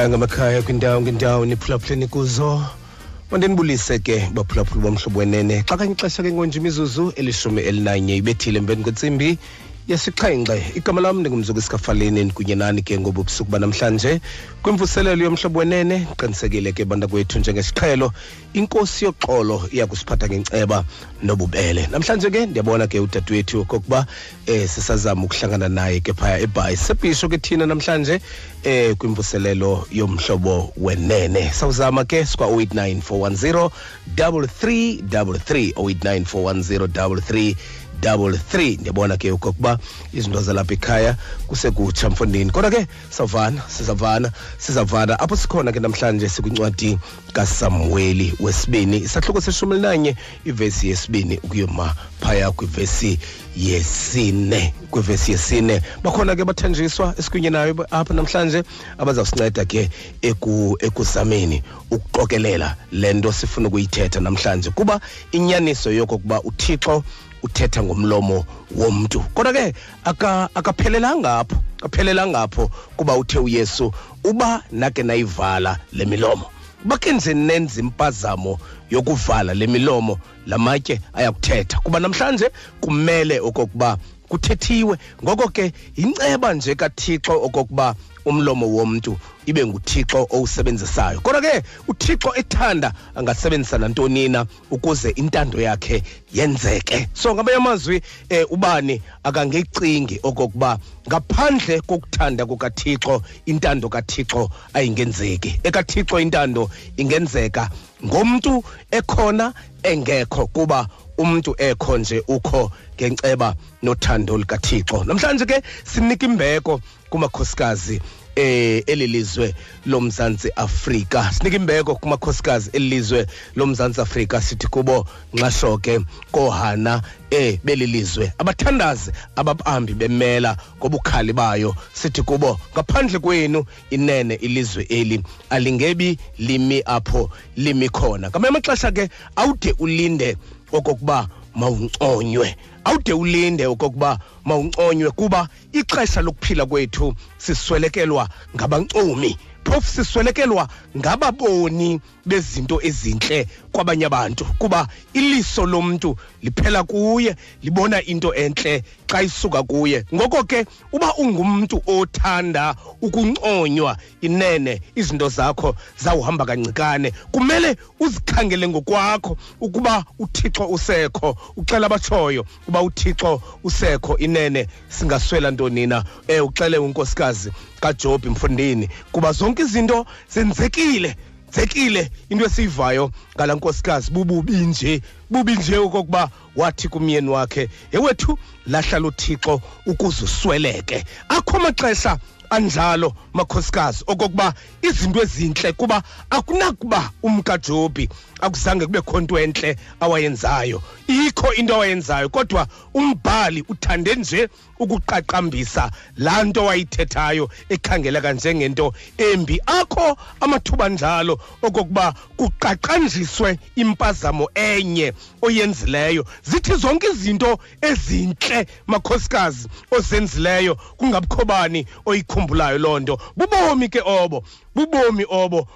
ngamakhaya ngamakhaya kwindawo ngendawo niphulaphuleni kuzo. Mandinibulise ke baphulaphula bomhlobo wenene. Xa kanye ixesha ke ngonje imizuzu elishumi elinanye ibethile emveni kwentsimbi yesixhenxe igama lam ndingumzuku esikafaleni kunye nani ke ngobu busuku banamhlanje. Kwimvuselelo yomhlobo wenene qinisekile ke bantakwethu njengesiqhelo inkosi yoxolo iyakusiphatha ngenceba nobubele. Namhlanje ke ndiyabona ke udadewethu okokuba eh sisazama ukuhlangana naye ke phaya ebhayi. Sebhisho ke thina namhlanje eh kwimvuselelo yomhlobo wenene. Sawuzama ke sikwa 089410 3333 089410 double three. Ndiyabona ke okokuba izinto zalapha ekhaya kusekutsha mfondini. Kodwa ke savana sizavana sizavana. Apho sikhona ke namhlanje sikwincwadi kasamuweli wesibini. Isahluko seshumi elinanye ivesi yesibini ukuyoma phaya kwivesi yesine kwivesi yesine. Bakhona ke bathanjiswa esikunye nayo apha namhlanje abazawusinceda ke eku ekuzameni ukuqokelela le nto sifuna ukuyithetha namhlanje. Kuba inyaniso yokokuba uthixo uthetha ngomlomo womntu. Kodwa ke akaphelelanga apho akaphelelanga apho kuba uthe uyesu uba nake nayivala le milomo. Nje nenza impazamo yokuvala le milomo lamatye ayakuthetha. Kuba namhlanje kumele okokuba kuthethiwe. Ngoko ke yinceba nje kathixo okokuba umlomo womntu ibe nguthixo owusebenzisayo. Kodwa ke uthixo ethanda angasebenzisa nantoni na ukuze intando yakhe yenzeke. So ngamanye amazwi eh, ubani akangecingi okokuba ngaphandle kokuthanda kukathixo intando kathixo ayingenzeki. Ekathixo intando ingenzeka ngomntu ekhona engekho kuba umuntu ekho nje ukho ngenceba nothando likathixo namhlanje ke sinika imbeko kumakhosikazi eh elilizwe lomzantsi Afrika. Sinika imbeko kumakhosikazi elilizwe lomzantsi Afrika. Sithi kubo nxashoke kohana eh belilizwe. Abathandazi ababambi bemela kobukhali bayo. Sithi kubo ngaphandle kwenu inene ilizwe eli alingebi limi apho limi khona. Ngamanye amaxesha ke awude ulinde okokuba mawunconywe. Awude ulinde okokuba mawunconywe kuba ixesha lokuphila kwethu siswelekelwa ngabancomi. Phofu siswelekelwa ngababoni bezinto ezintle kwabanye abantu. Kuba iliso lomntu liphela kuye libona into entle xa isuka kuye. Ngoko ke uba ungumntu othanda ukunconywa inene izinto zakho zawuhamba kancikane kumele uzikhangele ngokwakho ukuba uthixo usekho. Uxela abatshoyo uba uthixo usekho inene. Singaswela ntoni na um uxele unkosikazi kaJob mfundini. Kuba zonke izinto zenzekile. Zekile into esiyivayo ngala nkosikazi bububi nje bubi nje okokuba wathi kumyeni wakhe yewethu lahla lothixo ukuze usweleke akho maxesha anjalo makhosikazi okokuba izinto ezintle kuba akunakuba umkaJobi. Akuzange kube khonto entle awayenzayo. Ikho into awayenzayo kodwa umbhali uthande nje ukuqaqambisa laa nto wayithethayo ekhangeleka njengento embi. Akho amathuba njalo okokuba kuqaqanjiswe impazamo enye oyenzileyo. Zithi zonke izinto ezintle makhosikazi ozenzileyo kungabukho bani oyikhumbulayo loo nto? Bubomi ke obo. Bubomi obo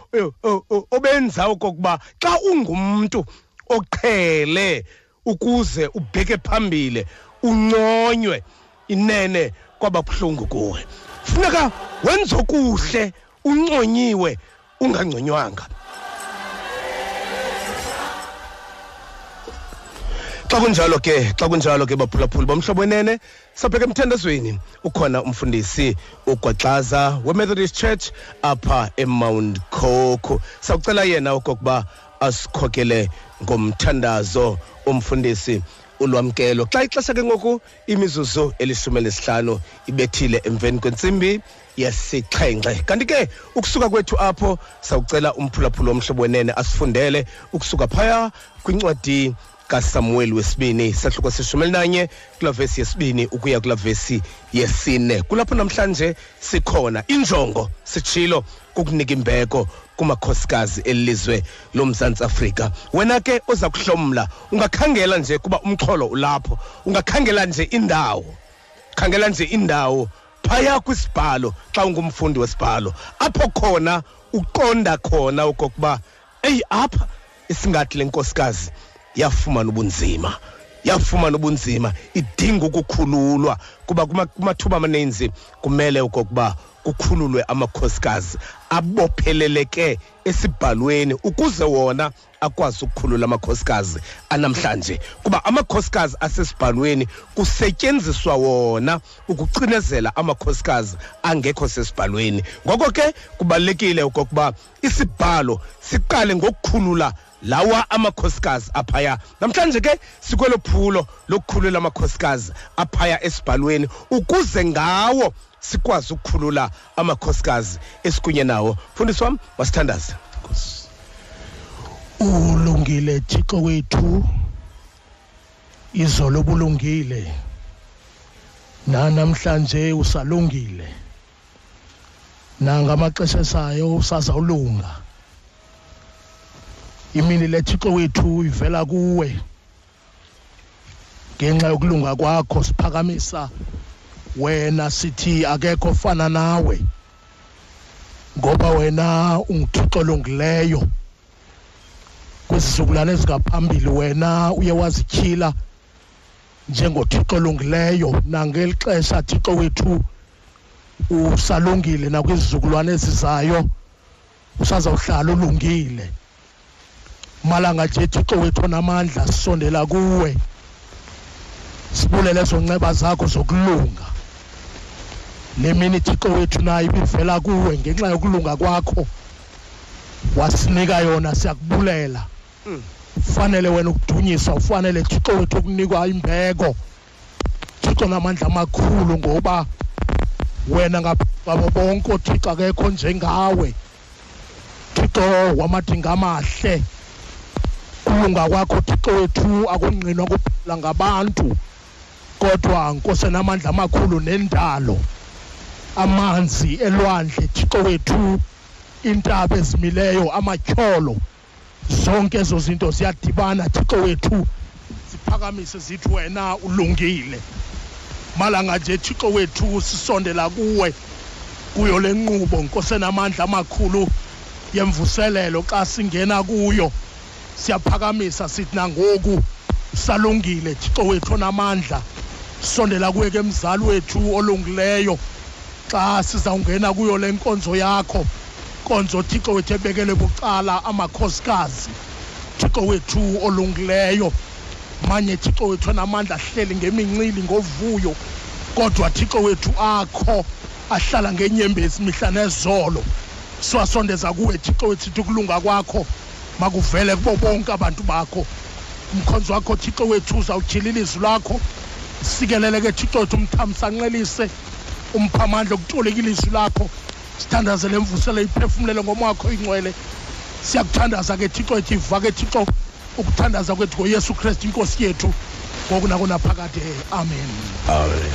obenza okokuba xa ungumntu oqhele ukuze ubheke phambili unconywe inene kwababuhlungu kuwe. Funeka wenze okuhle unconyiwe ungangconywanga. Xa kunjalo ke xa kunjalo ke baphulaphuli bomhlobo wenene sabheka emthandazweni. Ukhona umfundisi ugwaxaza we-methodist church apha emount coco. Sawucela yena okokuba asikhokele ngomthandazo umfundisi ulwamkelo. Xa ixesha ke ngoku imizuzu elishumi elisihlanu ibethile emveni kwentsimbi yesixhenxe. Kanti ke ukusuka kwethu apho sawucela umphulaphula womhlobo wenene asifundele ukusuka phaya kwincwadi kasamuweli wesibini sahluko seshumi elinanye kulaa vesi yesibini ukuya kulaa vesi yesine. Kulapho namhlanje sikhona injongo sitshilo kukunika imbeko kumakhosikazi elilizwe lomzantsi afrika. Wena ke oza kuhlomla ungakhangela nje kuba umxholo ulapho ungakhangela nje indawo khangela nje indawo phaya kwisibhalo xa ungumfundi wesibhalo. Apho khona uqonda khona okokuba eyi apha isingathi le nkosikazi yafumana ubunzima yafumana ubunzima idinga ukukhululwa. Kuba kumathuba amaninzi kumele okokuba kukhululwe amakhosikazi abopheleleke esibhalweni ukuze wona akwazi ukukhulula amakhosikazi anamhlanje. Kuba amakhosikazi asesibhalweni kusetyenziswa wona ukucinezela amakhosikazi angekho sesibhalweni. Ngoko ke kubalulekile okokuba isibhalo siqale ngokukhulula lawa amakhosikazi aphaya. Namhlanje ke sikwelo phulo lokukhulula amakhosikazi aphaya esibhalweni ukuze ngawo sikwazi ukukhulula amakhosikazi esikunye nawo. Mfundisi wam wasithandaze ulungile thixo wethu. Izolo bulungile. Nanamhlanje usalungile. Nangamaxesha esayo usazawulunga. Imini lethixo wethu ivela kuwe. Ngenxa yokulunga kwakho siphakamisa. Wena sithi akekho fana nawe. Ngoba wena ungithixo longileyo kwizizukulwane ezingaphambili wena uye wazityhila njengothixo olungileyo. Nangeli xesha thixo wethu usalungile nakwizizukulwane ezizayo usazawuhlala ulungile. Malanga nje thixo wethu onamandla sisondela kuwe. Sibulele zonceba zakho zokulunga. Le mini thixo wethu nayo ibivela kuwe ngenxa yokulunga kwakho. Wasinika yona siyakubulela. Ufanele wena ukudunyiswa ufanele thixo wethu ukunikwa imbeko. Thixo namandla amakhulu ngoba wena ngabo bonke othixo akekho njengawe. Thixo wamadinga amahle. Kulunga kwakho thixo wethu akungqinwa kuphela ngabantu. Kodwa nkosi namandla amakhulu nendalo amanzi elwandle thixo wethu iintaba ezimileyo amatyholo zonke ezo zinto ziyadibana thixo wethu siphakamise zithi wena ulungile. Malanga nje thixo wethu sisondela kuwe kuyo le nkqubo nkosenamandla amakhulu yemvuselelo xa singena kuyo. Siyaphakamisa sithi nangoku salungile thixo wethu onamandla. Sondela kuwe ke mzali wethu olungileyo. Xa sizawungena kuyo le nkonzo yakho nkonzo thixo wethu ebekele bucala amakhosikazi. Thixo wethu olungileyo manye thixo wethu anamandla ahleli ngemincili ngovuyo kodwa thixo wethu akho ahlala ngenyembezi mihla nezolo. Siwasondeza kuwe thixo wethu sithi ukulunga kwakho makuvele kubo bonke abantu bakho. Umkhonzo wakho thixo wethu uzawutyhila ilizwi lakho. Sikelele ke thixo wethu umthamsanqelise umphamandla okutoleka ilizwi lakho. Sithandaze le mvuselo iphefumlele ngomoya ingcwele. Siyakuthandaza ke thixo ethi iva ke thixo ukuthandaza kwethu ngoyesu kristu inkosi yethu. Ngoku nakunaphakade amen. Amen.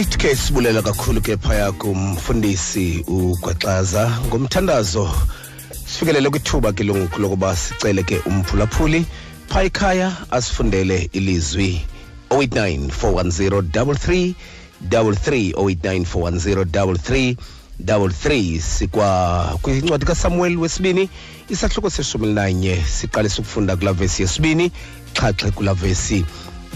Right ke sibulela kakhulu ke phaya kumfundisi ugwaxaza. Ngomthandazo sifikelele kwithuba ke lonku lokuba sicele ke umphulaphuli. Phaa ekhaya asifundele ilizwi 089 410 33 089 410 33 sikwa kwincwadi kasamuel wesibini isahluko seshumi elinanye siqalisa ukufunda kulaa vesi yesibini xhaxhe kulaa vesi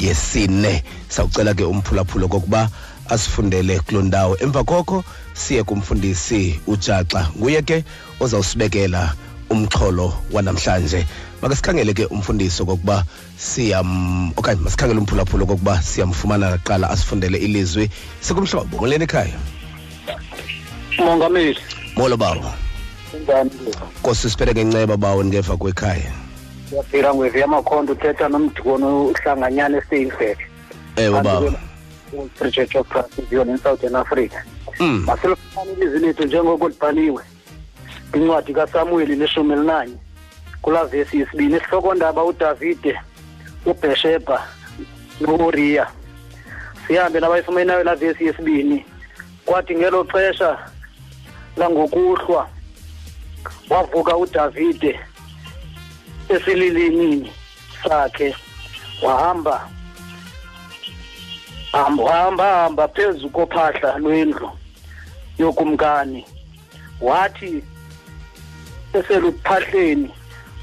yesine. Sawucela ke umphulaphula kokuba asifundele kuloo ndawo. Emva koko siye kumfundisi ujaxa. Nguye ke ozawusibekela umxholo wanamhlanje. Make sikhangele ke umfundisi okokuba siyam okanye masikhangele umphulaphula okokuba siyamfumana kuqala asifundele ilizwi. Sikumhlobo moleni ekhaya? Mongameli. Molo bawo nkosi sipheleke nceba bawo ngeva kwekhaya. Siyafika ngwevi yamakhondo uthetha nomdikono uhlanganyana eseyinfek ewe bawo of Precision in Southern Africa mm. masilifumane ilizwi lethu njengoko libhaliwe kwincwadi kasamueli leshumi elinanye kulaa vesi yesibini isihlokondaba udavide ubheshebha nouriya sihambe nabayifumenayo laa vesi yesibini kwathi ngelo xesha langokuhlwa wavuka udavide esililinini sakhe wahamba hamba hamba phezu kophahla lwendlu yokumkani. Wathi eseluphahleni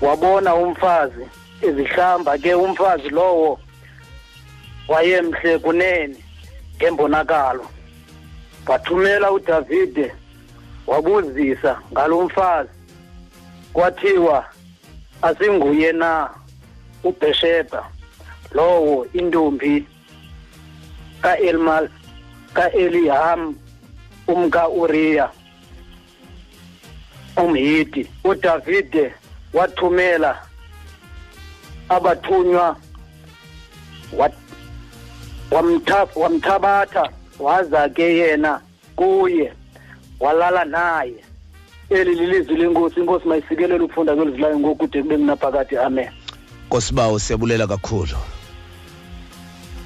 wabona umfazi ezihlamba ke umfazi lowo wayemhle kunene ngembonakalo. Wathumela uDavide wabuzisa ngalomfazi kwathiwa asinguye na uBhesheba lowo intombi kaElmal kaEliham umka Uriya umhiti uDavide wathumela abathunywa wamthabatha waza ke yena kuye walala naye. Eli lilizwi lenkosi inkosi mayisikelele ukufunda kwelizilayo ngokude kube kunaphakade amen. Nkosi bawo siyabulela kakhulu.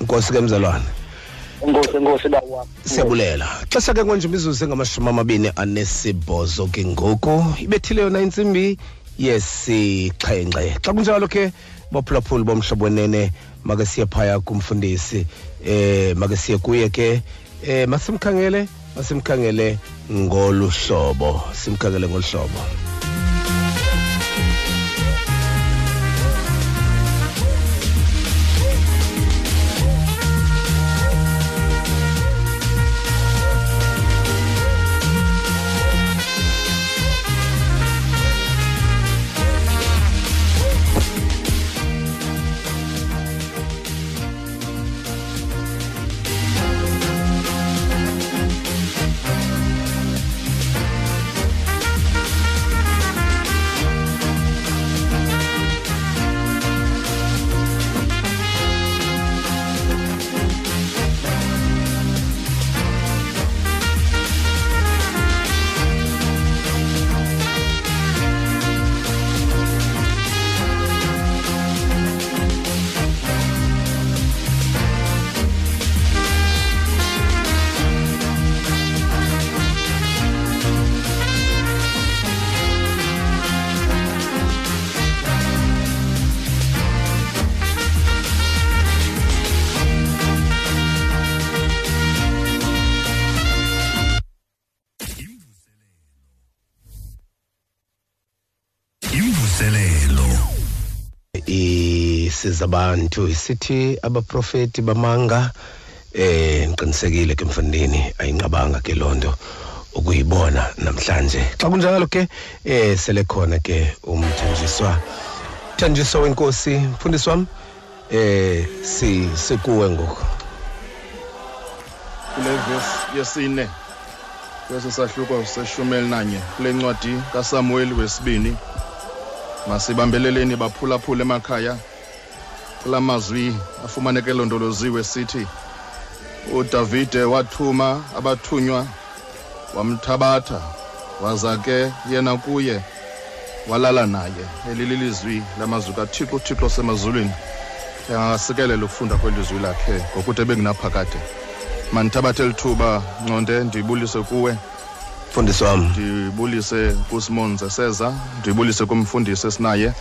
Nkosi ke mzalwane enkosi enkosi bawam siyabulela. Xesha ke konje imizuzu engamashumi amabini anesibhozo ke ngoku. Ibethile yona intsimbi yesixhenxe. Xa kunjalo ke baphulaphuli bomhlobo wenene make siye phaya kumfundisi eh make siye kuye ke eh masimkhangele masimkhangele ngolu hlobo. Simkhangele ngolu hlobo. Isizabantu isithi abaprofeti bamanga eh ngiqinisekile ke mfundini ayinqabanga ke lonto ukuyibona namhlanje. Xa kunjalo ke eh sele khona ke umthanjiswa thanjiswa wenkosi. Mfundisi wami eh si sikuwe ngoku. Kule vesi yesine kwesi sahluko seshumi elinanye kule ncwadi kasamueli wesibini masibambeleleni baphulaphula emakhaya. Kula mazwi afumaneke elondoloziwe sithi udavide wathuma abathunywa wamthabatha waza ke yena kuye walala naye eli lilizwi lamazwi kathixo uthixo semazulwini angasikelela ukufunda kwelizwi lakhe ngokude bengunaphakade Manithabathe lithuba nconde ndibulise kuwe. Mfundisi wam ndibulise kusimonze seza ndibulise kumfundisi esinaye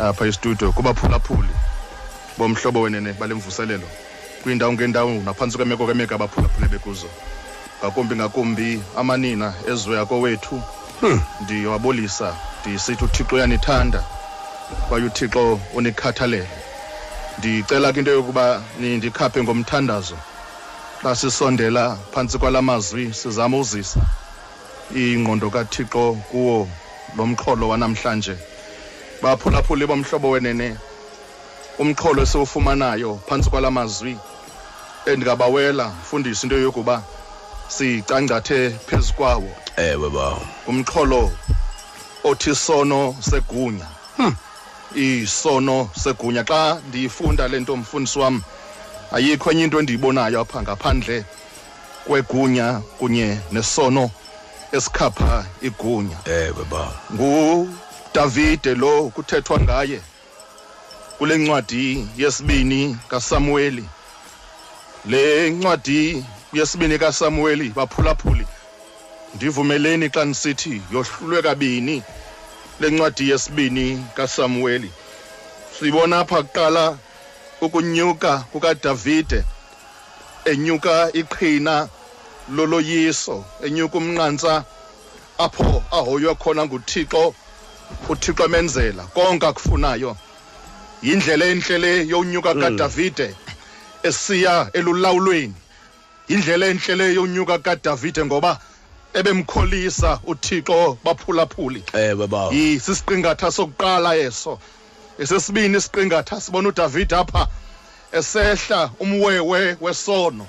apha estudio kubaphulaphuli. Bomhlobo wenene bale mvuselelo kwiindawo ngeendawo naphantsi kwemeko kwemeko abaphulaphule bekuzo. Ngakumbi ngakumbi amanina ezwe akowethu ndiyawabulisa ndisithi uthixo uyanithanda kwaye uthixo unikhathalele ndicela ke into yokuba nindikhaphe ngomthandazo. Xa sisondela phantsi kwala mazwi sizama uzisa. Ingqondo kathixo kuwo lo mxholo wanamhlanje. Baphulaphuli bomhlobo wenene. Umxholo esiwufumanayo phantsi kwala mazwi endingabawela mfundisi into yokuba sicangcathe phezu kwawo. Ewe bawo. Umxholo othi sono segunya. Isono segunya. Xa ndiyifunda le nto mfundisi wam ayikho enye into endiyibonayo apha ngaphandle kwegunya kunye nesono esikhapha igunya. Ewe bawo. Ngudavide lo kuthethwa ngaye. Kule ncwadi yesibini kasamueli le ncwadi yesibini kasamueli baphulaphuli. Ndivumeleni xa ndisithi yohlulwe kabini le ncwadi yesibini kasamueli sibona apha kuqala ukunyuka kukadavide enyuka iqhina loloyiso enyuka umnqantsa apho ahoywe khona nguthixo uthixo emenzela konke akufunayo. Yindlela enhle le yonyuka kadavide esiya elulawulweni. Yindlela enhle le yonyuka kadavide ngoba ebemkholisa uthixo baphulaphuli. Ewe bawo yisisiqingatha sokuqala eso. Esesibini isiqingatha sibona udavide apha esehla umwewe wesono.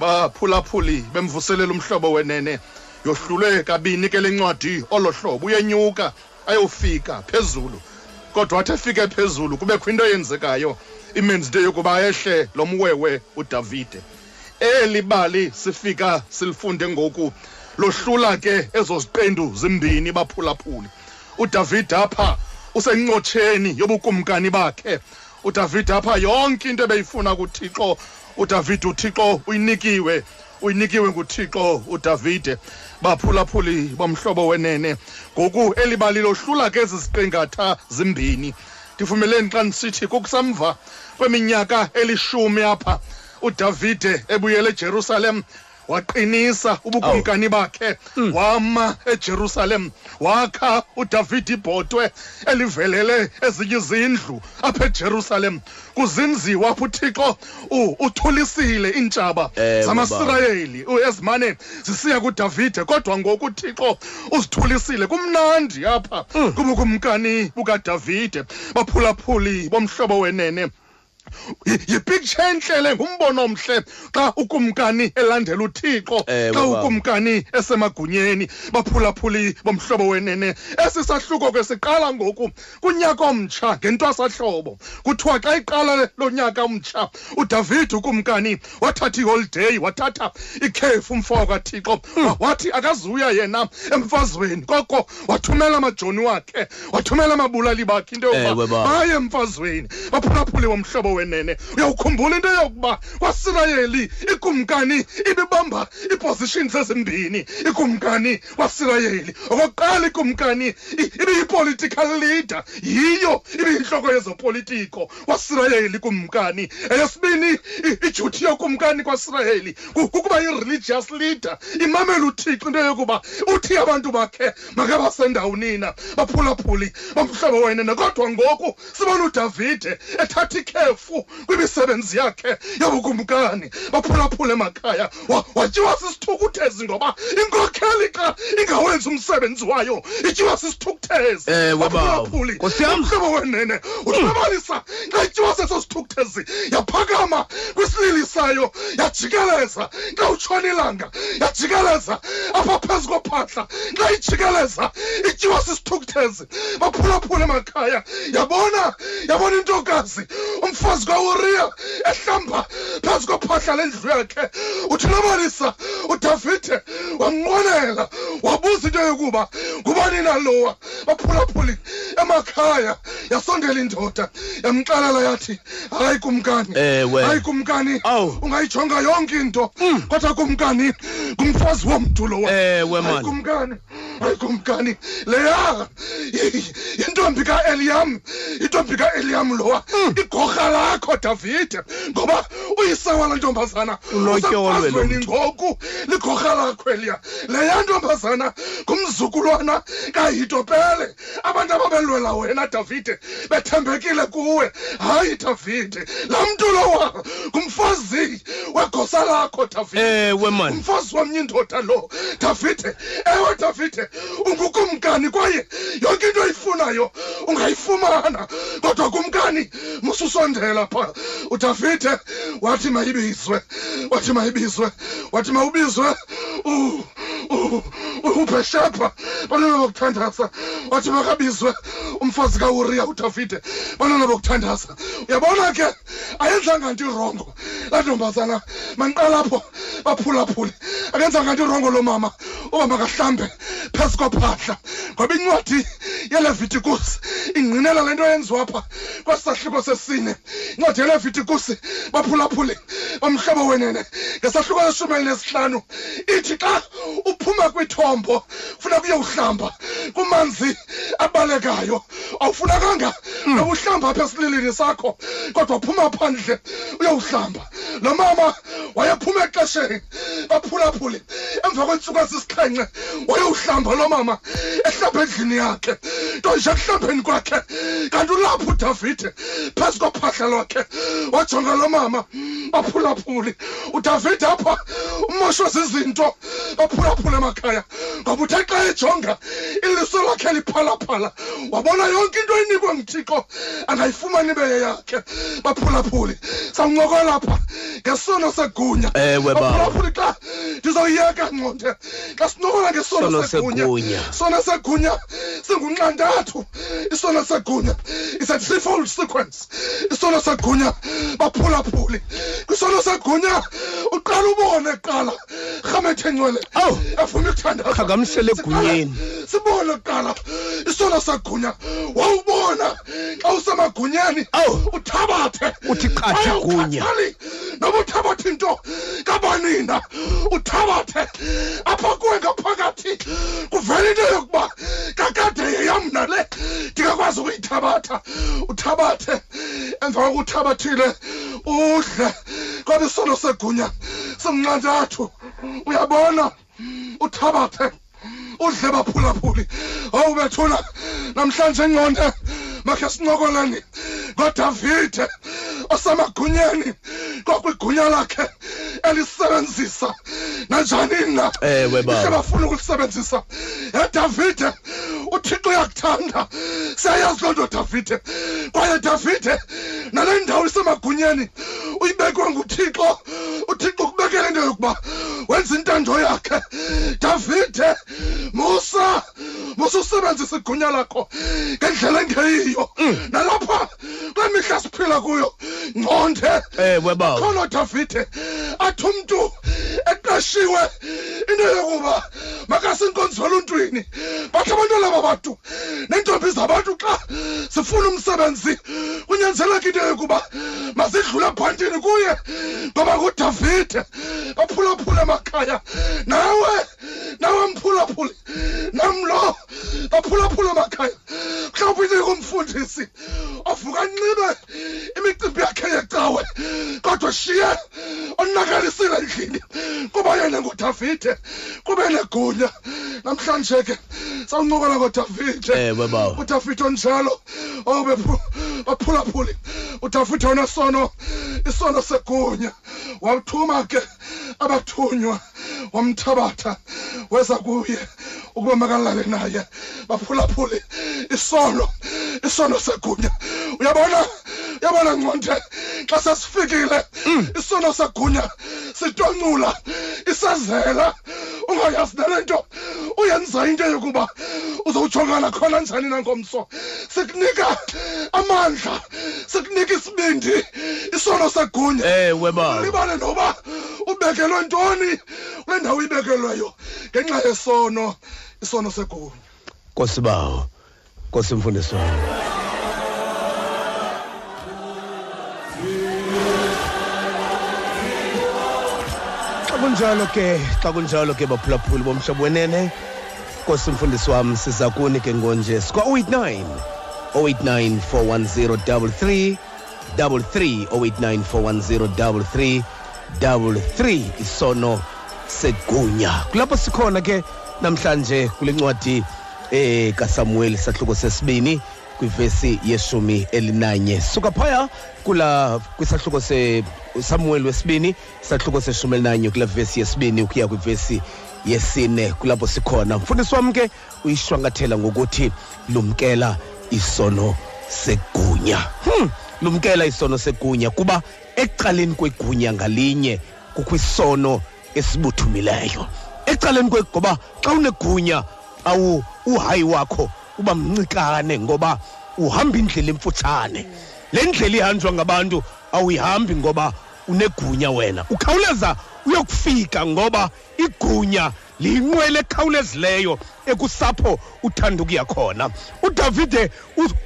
Baphulaphuli bemvuselela umhlobo wenene. Yohlulwe kabini ke le ncwadi olo hlobo uyenyuka ayofika phezulu. Kodwa wathi efike phezulu kubekho into eyenzekayo. Imenzi into yokuba ehle lo mwewe udavide. Eli bali sifika silifunde ngoku. Lohlula ke ezo ziqendu zimbini baphulaphuli. Udavide apha usencotsheni yobukumkani bakhe. Udavide apha yonke into ebeyifuna kuthixo. Udavide uthixo uyinikiwe. Uyinikiwe nguthixo udavide. Baphulaphuli bomhlobo wenene. Ngoku eli bali lohlula ke ezi ziqingatha zimbini. Ndivumeleni xa ndisithi kukusamva kweminyaka elishumi apha udavide ebuyele ejerusalem waqinisa ubukumkani bakhe wama ejerusalem wakha udavide ibhotwe elivelele ezinye izindlu apha ejerusalem. Kuzinziwa apho uthixo u- uthulisile iintshaba Ewe, zamasirayeli u- ezimane zisiya kudavide. Kodwa ngoku uthixo uzithulisile kumnandi apha. Kubukumkani bukadavide baphulaphuli bomhlobo wenene. Y- yipicture entle le ngumbono omhle xa ukumkani elandela uthixo Ewe, xa ukumkani esemagunyeni baphulaphuli bomhlobo wenene. Esi sahluko ke siqala ngoku kunyaka omtsha ngentwasahlobo kuthiwa xa iqala lo nyaka omtsha udavide ukumkani wathatha iholideyi wathatha ikhefu umfo kathixo. Wa- wathi akazuya yena emfazweni koko wathumela amajoni wakhe wathumela amabulali bakhe into yokuba baba. baye emfazweni. Baphulaphuli bomhlobo wenene uyawukhumbula into yokuba kwasirayeli ikumkani ibibamba iipositions ezimbini. Ikumkani wasirayeli. Okokuqala ikumkani i- ibiyi-political leader. Yiyo ibiyintloko yezopolitiko. Wasirayeli kumkani. Eyesibini i- ijuti yokumkani kwasirayeli. Ku- kukuba yi-religious leader. Imamela uthixo into yokuba uthi abantu bakhe makabasendawunina baphulaphuli bomhlobo wenene kodwa ngoku sibona udavide ethatha ikhefu kwimisebenzi yakhe yobukumkani baphulaphula emakhaya. Watyiwa sisithukuthezi ngoba inkokheli xa ingawenzi umsebenzi wayo ityiwa sisithukuthezi. Umhlobo wenene udibabalisa xa ityiwa seso sithukuthezi yaphakama kwisilili sayo yajikeleza. Xa utshona ilanga yajikeleza. Apha phezu kophahla xa ijikeleza ityiwa sisithukuthezi. Baphulaphula emakhaya. Yabona yabona intokazi umfazi kwauriya ehlamba phezu kophahla lendlu yakhe. Uthi udibabalisa udavide wamnqwenela wabuza into yokuba ngubani nalowa baphulaphuli emakhaya yasondela indoda yamxalala yathi hayi kumkani hayi kumkani Mm. ungayijonga yonke into kodwa kumkani ngumfazi womntu lowakumkani Ewe, Hayi, kumkani hayi kumkani leya yi- yintombi kaeliyam intombi kaeliyam lowa Mm. igorha lakho davide ngoba uyisewa la ntombazana Ulotyolwe lo ngoku ligorha lakho eliya. Leya ntombazana ngumzukulwana kahitopele. Abantu ababelwela wena davide bethembekile kuwe. Hayi davide laa mntu lowa ngumfazi wegosa lakho davide. Ewe man. Umfazi womnye indoda lo. Davide ewe davide ungukumkani kwaye yonke into oyifunayo ungayifumana. Kodwa kumkani mususondela pha udavide wathi mayibizwe wathi mayibizwe wathi mawubizwe u- u- u- ubheshepha bantwana bokuthandaza wathi makabizwe umfazi kauriya udavide bantwana bokuthandaza. Uyabona ke ayenzanga nto irongo. Laa ntombazana mandiqala apho baphulaphule. Akenzanga nto irongo lo mama uba makahlambe phezu kophahla ngoba incwadi yelevitikusi ingqinela le nto yenziwa pha kwesahluko sesine. Incwadi yelevitikusi baphulaphule bamhlobo wenene. Ngesahluko seshumi elinesihlanu ithi xa uphuma kwithombo funeka uyowuhlamba kumanzi abalekayo awufunekanga noba uhlamba apha esililini sakho kodwa uphuma phandle uyowuhlamba. Lo mama wayephuma exesheni baphulaphule. Emva kweentsuku ezisixhenxe wayowuhlamba lo mama ehlamba endlini yakhe nto nje ekuhlambeni kwakhe. Kanti ulapho udavide phezu kophahla lwakhe wajonga lo mama baphulaphule udavide apha umoshwe zizinto baphulaphule emakhaya. Ngoba uthe xa ejonga iliso lakhe liphalaphala. Wabona yonke into enikwe nguthixo angayifumani ibe yeyakhe baphulaphule. Sawuncokola pha ngesono segunya. Baphulaphule xa ndizoyiyeka ngconde xa sincokola ngesono Sono segunya. segunya. sona segunya singunxantathu. Isono segunya is a threefold sequence. Isono segunya baphulaphuli kwisono segunya uqala ubone kuqala rhamethe ncwele Awu. afuna ukuthandaza Qhagamsele egunyeni. Sibone kuqala isono segunya wawubona. Xa usemagunyeni Awu. uthabathe. Uthi qatha gunya. Noba uthabathe into kabanina uthabathe. Apha kuwe ngaphakathi kuvela into yokuba kakade yeyam le ndingakwazi ukuyithabatha. Uthabathe. Emva kokuthabathile udle. Ngoba isono segunya simnqantathu uyabona? Uthabathe. Udle baphulaphuli owu bethuna namhlanje ngqonde makhe sincokoleni ngodavide osemagunyeni kwakwigunya lakhe elisebenzisa. Nanjani na Ewe, baba. Bafuna ukulisebenzisa. Edavide uthixo uyakuthanda. Siyayazi loo nto davide. Kwaye davide nale ndawo isemagunyeni uyibekwe nguthixo. Uthixo ukubekele into yokuba wenza intando yakhe. Davide musa musa usebenzisa igunya lakho ngendlela engeyiyo. Mm. Nalapha kule mihla siphila kuyo ngconde ewe eh, baba khona davide athi umntu eqeshiwe into yokuba makasinkonzo eluntwini bathi abantwana babantu neentombi zabantu xa zifuna umsebenzi kunyanzeleka into yokuba mazidlule ebhantini kuye. Ngoba ngudavide baphulaphula emakhaya. Nawe nawe mphulaphuli namlo baphulaphula emakhaya. Mhlawumbi inika umfundisi ovuka anxibe imicimbi yakhe yecawe kodwa shiye onakalisile endlini. Kuba yena ngudavide kube negunya. Namhlanje ke sawuncokola ngodavide ewe baba. Udavide onjalo obe baphulaphuli. Udavide onesono isono segunya. Wathuma ke abathunywa. Wamthabatha weza kuye ukuba makalale naye baphulaphuli isono isono segunya. Uyabona? Uyabona nconde xa sesifikile isono segunya sitoncula isazela ungayazi nale nto uyenza into yokuba uzowujongana khona njani nangomso. Sikunika amandla sikunika isibindi isono segunya. Ewe baba. Ulibale noba ubekelwe ntoni kule ndawo ibekelweyo ngenxa yesono isono segunya. Kosibawo kosimfundisi xa kunjalo ke xa kunjalo ke baphulaphuli bomhlobo wenene kosimfundisi wam siza kuni ke ngonje. Sikwa-089 089 410 33 089 410 33 isono segunya. Kulapho sikhona ke namhlanje kule ncwadi eh kaSamuel sahluko sesibini kwivesi yeshumi elinanye. Suka phaya kula kwisahluko se Samuel wesibini isahluko seshumi elinanye kula vesi yesibini ukuya kwivesi yesine. Kulapho sikhona. Mfundisi wami ke uyishwangathela ngokuthi lumkela isono segunya. Hmm lumkela isono segunya kuba ekuqaleni kwegunya ngalinye kukho isono esibuthumileyo ecaleni kwegoba xa unegunya awu uhayi wakho uba mncikane ngoba uhamba indlela emfutshane. Le ndlela ihanjwa ngabantu awuyihambi ngoba unegunya wena. Ukhawuleza uyokufika ngoba igunya liyinqwele ekhawulezileyo ekusapho uthanda ukuya khona. Udavide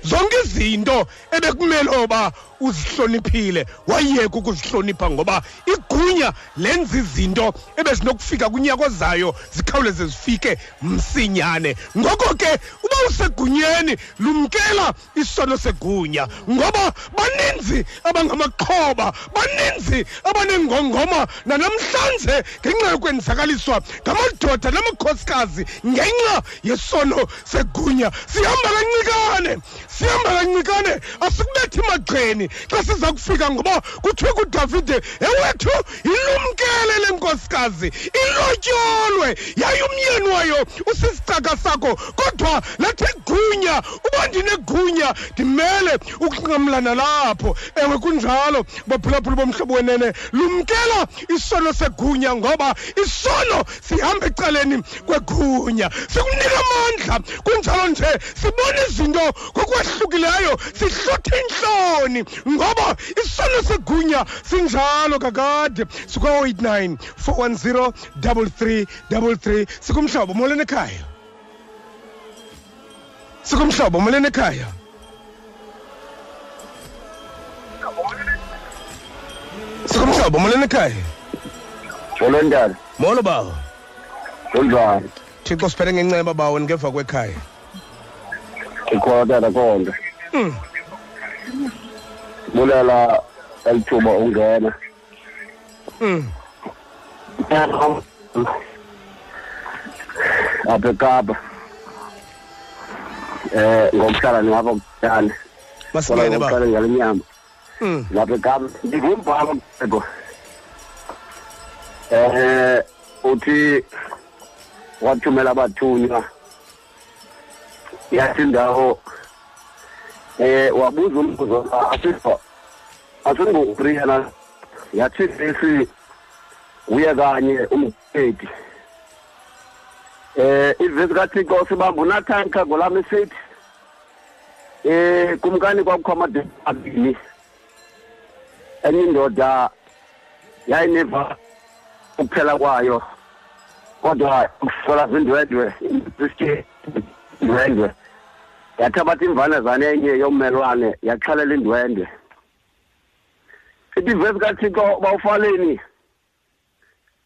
zonke izinto ebekumele oba uzihloniphile wayeka ukuzihlonipha ngoba igunya lenza izinto ebezinokufika kunyaka ozayo zikhawuleze zifike msinyane. Ngoko ke uba usegunyeni lumkela isono segunya ngoba baninzi abangamaxhoba baninzi abanengongoma nanamhlanje ngenxa yokwenzakaliswa ngamadoda namakhosikazi ngenxa yesono segunya. Sihamba kancikane sihamba kancikane. Asikubethi emagxeni xa siza kufika ngoba kuthiwe kudavide ewethu ilumkele le nkosikazi ilotyolwe yaye umyeni wayo usisicaka sakho. Kodwa lathi gunya uba ndinegunya ndimele ukunqamlana lapho. Ewe kunjalo baphulaphula bomhlobo wenene. Lumkela isono segunya ngoba isono sihamba ecaleni kwegunya. Sikunika amandla kunjalo nje sibona izinto ngokwahlukileyo sihluthe intloni ngoba isono segunya sinjalo kakade. Sikwa-89 410 3333 sikumhlobo molweni ekhaya? Sikumhlobo molweni ekhaya? Sikumhlobo molweni ekhaya? Jolo ndala, molo bawo. Kunjani? thixo siphele ngenceba bawo ngeva kwekhaya Ikhona konke. Mm. Bulela elithuba ungena. Mm. Apha eKapa. Eh ngokuhlala ngapha kujani. masingene ba Ngokuhlala ngalenyama. Mm. Lapha eKapa ngingumbhalo ngeko. Eh uthi wathumela abathunywa. Yathi indawo eh wabuza umbuzo asifa asingokuriyana yathi lesi uye kanye umgedi eh ivesi kathixo sibamba unathanka ngolami sithi eh kumkani kwakukho amadoda abini enye indoda yayineva ukuphela kwayo. Kodwa ukusola zindwendwe sisike indwendwe yathabatha imvana zane enye yommelwane yaxhalela indwendwe. Ithi ivesi kathixo bawufaleni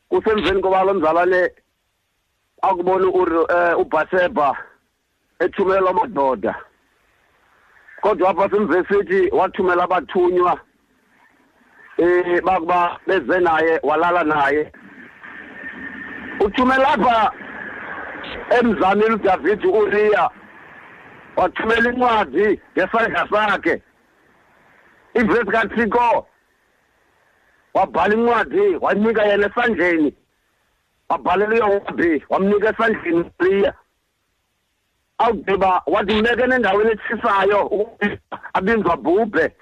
kusemveni koba lo mzalwane akubona eh, ubhaseba ethumela amadoda. Kodwa apha semvesithi wathumela abathunywa eh bakuba beze naye walala naye. Uthumela apha emzamini uDavid uRiya wathumela incwadi ngesandla sakhe. Ivesi kaThixo wabhala incwadi wanika yena esandleni. Wabhalela uyowabi wamnika esandleni uRiya awugqiba wathi mbekene endaweni etshisayo abinzwa bhubhe.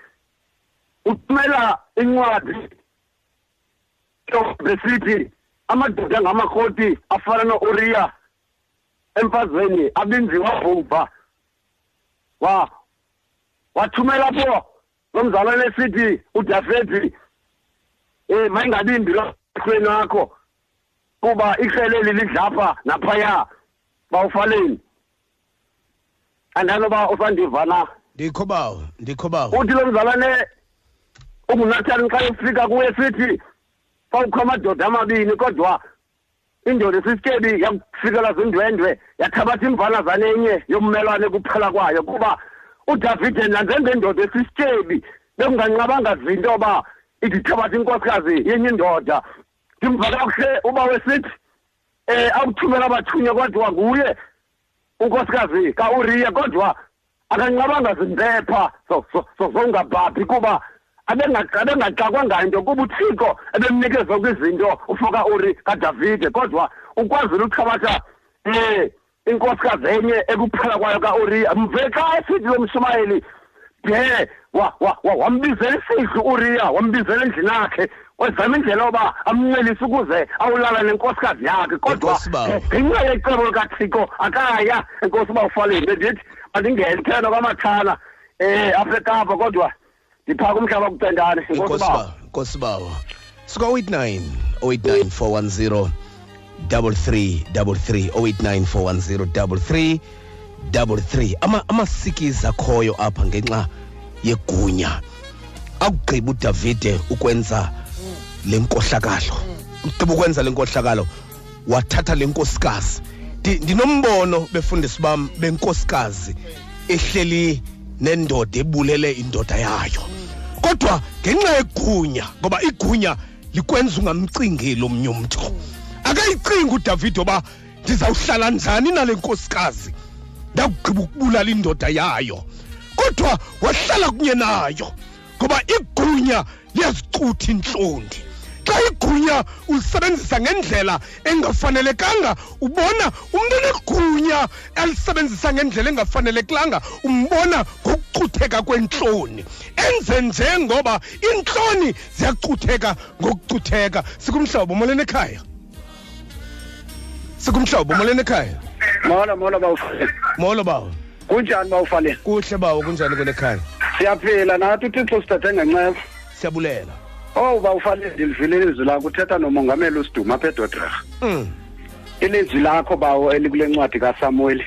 Uthumela incwadi. Besithi amadoda angamakroti afana no-uriya emfazweni abinziwa bhubha wa wathumela pho nomzalwane esithi udafethi eh mayingabimbi lo ehlweni wakho kuba ihleleli lidlapha naphaya bawufaleni. Andanoba usandiva na ndikho bawo ndikho bawo. Uthi lo mzalwane ungunathani xa efika kuye sithi kwakukho amadoda amabini kodwa indoda esisityebi yakufikela zindwendwe yathabatha imvana zanenye yommelwane kuphela kwayo kuba udavide nanjengendoda esisityebi bekunganqabanga zinto yoba idithabatha inkosikazi yenye indoda ndimva kakuhle uba wesithi um akuthumela abathunywa kodwa nguye unkosikazi kauriya kodwa akanqabanga zimpepha zongabhabhi kuba abengaxakwa nganto kuba uthixo ebemnikeza kwizinto ufoka uri kadavide kodwa ukwazile uthabatha um inkosikazi enye ekuphela kwayo kauriya mve xa esithi lo mshumayeli de wambizela isihlu uriya wambizela endlini yakhe wezama indlela yoba amncelise ukuze awulala nenkosikazi yakhe kodwa Enkosi bawo. eh, ngenxa yecebo likathixo akaya enkosi uba ufaleni bendithi andingeni thena kwamathana um apha ekapa kodwa ndiphaka umhlaba kucendane enkosi inkosi uba bawo inkosi bawo. Suka 89 089 410 3333 089 410 3333 ama amasikizi akhoyo apha ngenxa yegunya. Akugqiba uDavide ukwenza lenkohlakalo ugqiba ukwenza le nkohlakalo wathatha le nkosikazi. Ndinombono befundisi bam benkosikazi ehleli nendoda ebulele indoda yayo. Kodwa ngenxa yegunya ngoba igunya likwenza ungamcingeli omnye umntu. Akayicingi udavide oba ndizawuhlala njani nale nkosikazi ndakugqiba ukubulala indoda yayo. Kodwa wahlala kunye nayo ngoba igunya liyazicutha intlonti. Xa igunya ulisebenzisa ngendlela engafanelekanga. Ubona umntu onegunya alisebenzisa ngendlela engafaneleklanga. Umbona ngokucutheka kwentloni enze nje ngoba iintloni ziyacutheka ngokucutheka. Sikumhlobo molweni ekhaya? Sikumhlobo molweni ekhaya? Molo molo bawufaleni molo bawo kunjani bawufaleni kuhle bawo kunjani kule khaya? Siyaphila nathi uthixo sithethe ngenceba siyabulela. Owu bawufaleni ndilivile ilizwi lakho uthetha nomongameli usiduma apha edodrerha mm. ilizwi lakho bawo elikule ncwadi kasamueli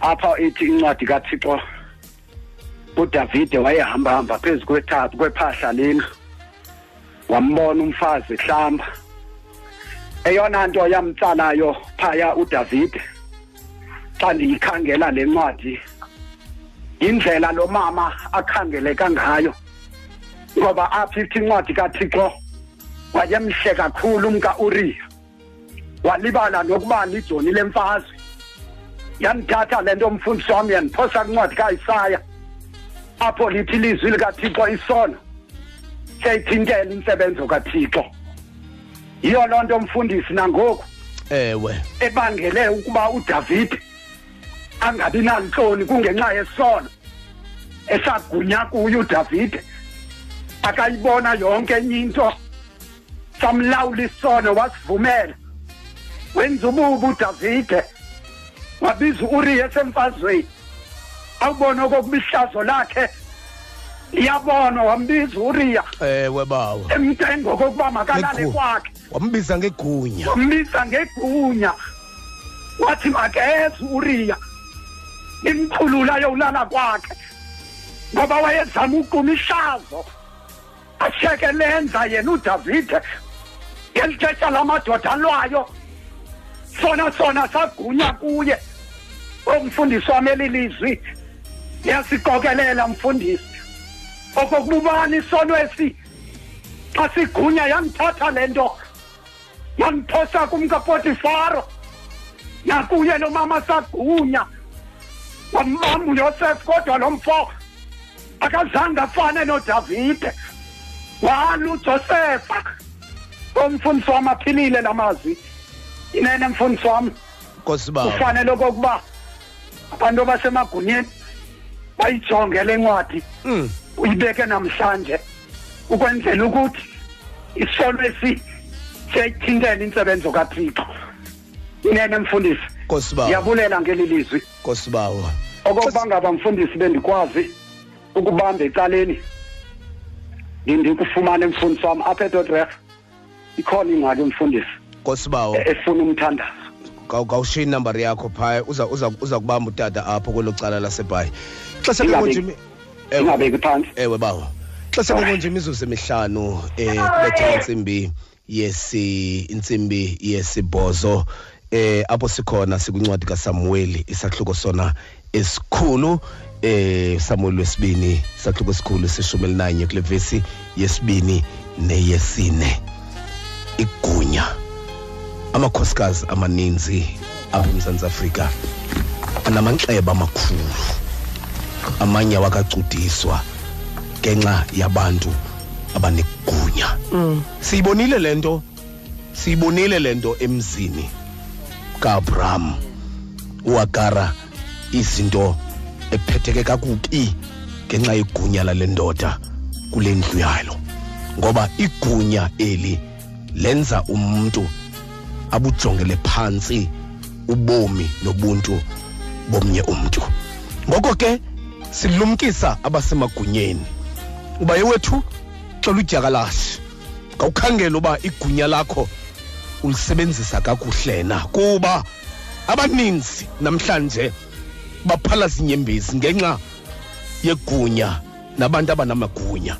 apha ithi incwadi kathixo udavide wayehambahamba phezu kwetha- kwephahla lena wambona umfazi ehlamba. Eyona nto yamtsalayo phaya udavide xa ndiyikhangela le ncwadi yindlela lo mama akhangeleka ngayo. Ngoba apha ithi incwadi kathixo wayemhle kakhulu umka uriya. Walibala nokuba lijoni lemfazwe. Yandithatha le nto mfundisi wam yandiphosa kwincwadi kaisaya. Apho lithi ilizwi likathixo isono siyayithintela intsebenzo kathixo. Yiyo loo nto mfundisi nangoku ewe. ebangele ukuba udavide angabi nantloni kungenxa yesono esagunya kuyo udavide. Akayibona yonke enye into. Samlawula isono wasivumela. Wenza ububi udavide. Wabiza uuriya esemfazweni. Awubona okokuba ihlazo lakhe. Liyabonwa wambiza uriya ewe bawo emcengo kokuba makalale kwakhe. Wambiza ngegunya. Wambiza ngegunya. Wathi makeze uriya imchulula yolala kwakhe. Ngoba wayezama uquma ihlazo asheke lenza yena udavide ngeli xesha lamadoda alwayo sona sona sagunya kuye. Omfundisi wami eli lizwi liyasiqokelela mfundisi. Okokububani isono esi xa sigunya yandithatha le nto yandiphosa kumkapotifaro. Nakuye lo mama sagunya. Wambamba uyosefu kodwa lo mfo. Akazange afane nodavide. Wala ujosefa omfundisi wam aphilile la mazwi. Inene mfundisi wam nkosi bawo kufanele okokuba abantu abasemagunyeni bayijonge le ncwadi mm. uyibeke namhlanje ukwenzela ukuthi isono esi siyayithintela intsebenzo kathixo. Inene mfundisi. Nkosi bawo ndiyabulela ngeli lizwi. Nkosi bawo okokuba ngaba mfundisi bendikwazi ukubamba ecaleni. Ndikufumane mfundisi wam apha edodref ikhona ingxaki mfundisi. Nkosi bawo e- efuna umthandazo. Kaw- kawushiyi inamba yakho phaya. Uza uza uza kubamba utata apho kwelo cala lasebhayi. Kenkonjimi ewe. ingabeki phantsi ewe bawo. Xesha konje imizuzu emihlanu eh kubethe insimbi yesi insimbi yesibhozo eh apho sikhona sikwincwadi kaSamuel isahluko sona esikhulu. Eh Samuel wesibini isahluko esikhulu seshumi elinanye kule vesi yesibini neyesine. Igunya amakhosikazi amaninzi apha eMzantsi Afrika anamanxeba amakhulu amanye awakacudiswa ngenxa yabantu abanegunya. Siyibonile lento siyibonile lento emzini kaAbraham uAgara izinto ephetheke kakubi ngenxa yegunya lale ndoda kule ndlu yalo. Ngoba igunya eli lenza umuntu abujongele phansi ubomi nobuntu bomnye umuntu ngoko ke silumkisa abasemagunyeni. Uba yewethu xela udyakalashe. Ngawukhangela uba igunya lakho ulisebenzisa kakuhle na kuba abaninzi namhlanje baphalaza inyembezi ngenxa yegunya nabantu abanamagunya.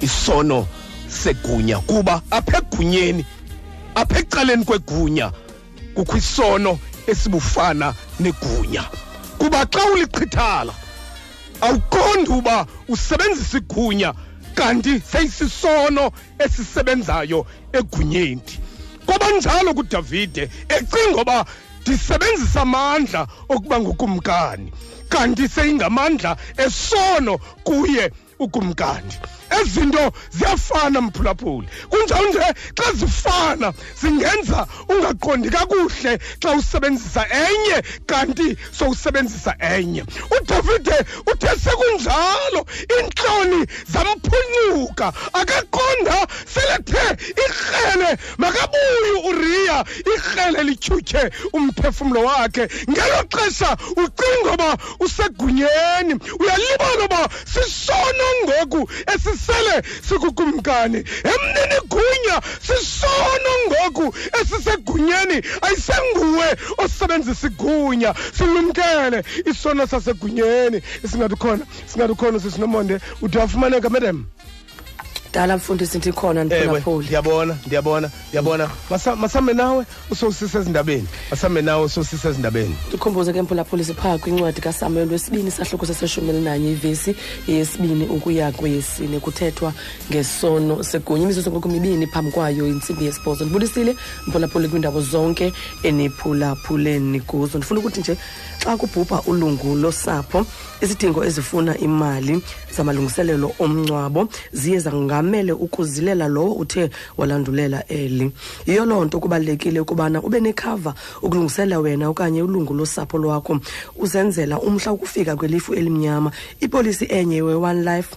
Isono segunya kuba apha egunyeni apha ecaleni kwegunya kukho isono esibufana negunya. Kuba xa uliqhithala awuqondi uba usebenzisa igunya kanti seyisisono esisebenzayo egunyeni. Kwaba njalo kudavide ecinga uba ndisebenzisa amandla okuba ngukumkani kanti seyingamandla esono kuye ukumkani ezinto ziyafana mphulaphuli. Kunjalo nje xa zifana zingenza ungaqondi kakuhle xa usebenzisa enye kanti sowusebenzisa enye. Udavide uthe sekunjalo iintloni zamphunyuka. Akaqonda selethe irhele makabuye uriya irhele lityhutyhe umphefumlo wakhe. Ngelo xesha ucinga uba usegunyeni uyalibala uba sisono ngoku esisele sikukumkani. Emnini gunya sisono ngoku esisegunyeni. Ayisenguwe osebenzisa igunya silumkele isono sasegunyeni. Esingathi khona singathi khona sisinomonde uthi wafumaneka madam? Dala mfundisi ndithi khona ndiphulaphuli ndiyabona ndiyabona ndiyabona Masa- masame nawe usowusise ezindabeni. Masame nawe usowusise ezindabeni. Ndikhumbuze ke mphulaphuli siphaa kwincwadi kasamuel wesibini sahluko seseshumi elinanye ivesi yesibini ukuya kweyesine kuthethwa ngesono segunya. Imizuzu ngoku mibini phambi kwayo intsimbi yesibhozo. Ndibulisile mphulaphuli kwiindawo zonke eniphulaphuleni kuzo. Ndifuna ukuthi nje xa kubhubha ulungu losapho izidingo ezifuna imali zamalungiselelo omngcwabo ziye zangamele ukuzilela lowo uthe walandulela eli. Yiyo loo nto kubalulekile ukubana ube nekhava ukulungisela wena okanye ulungu losapho lwakho. Uzenzela umhla ukufika kwelifu elimnyama. Ipolisi enye we-one life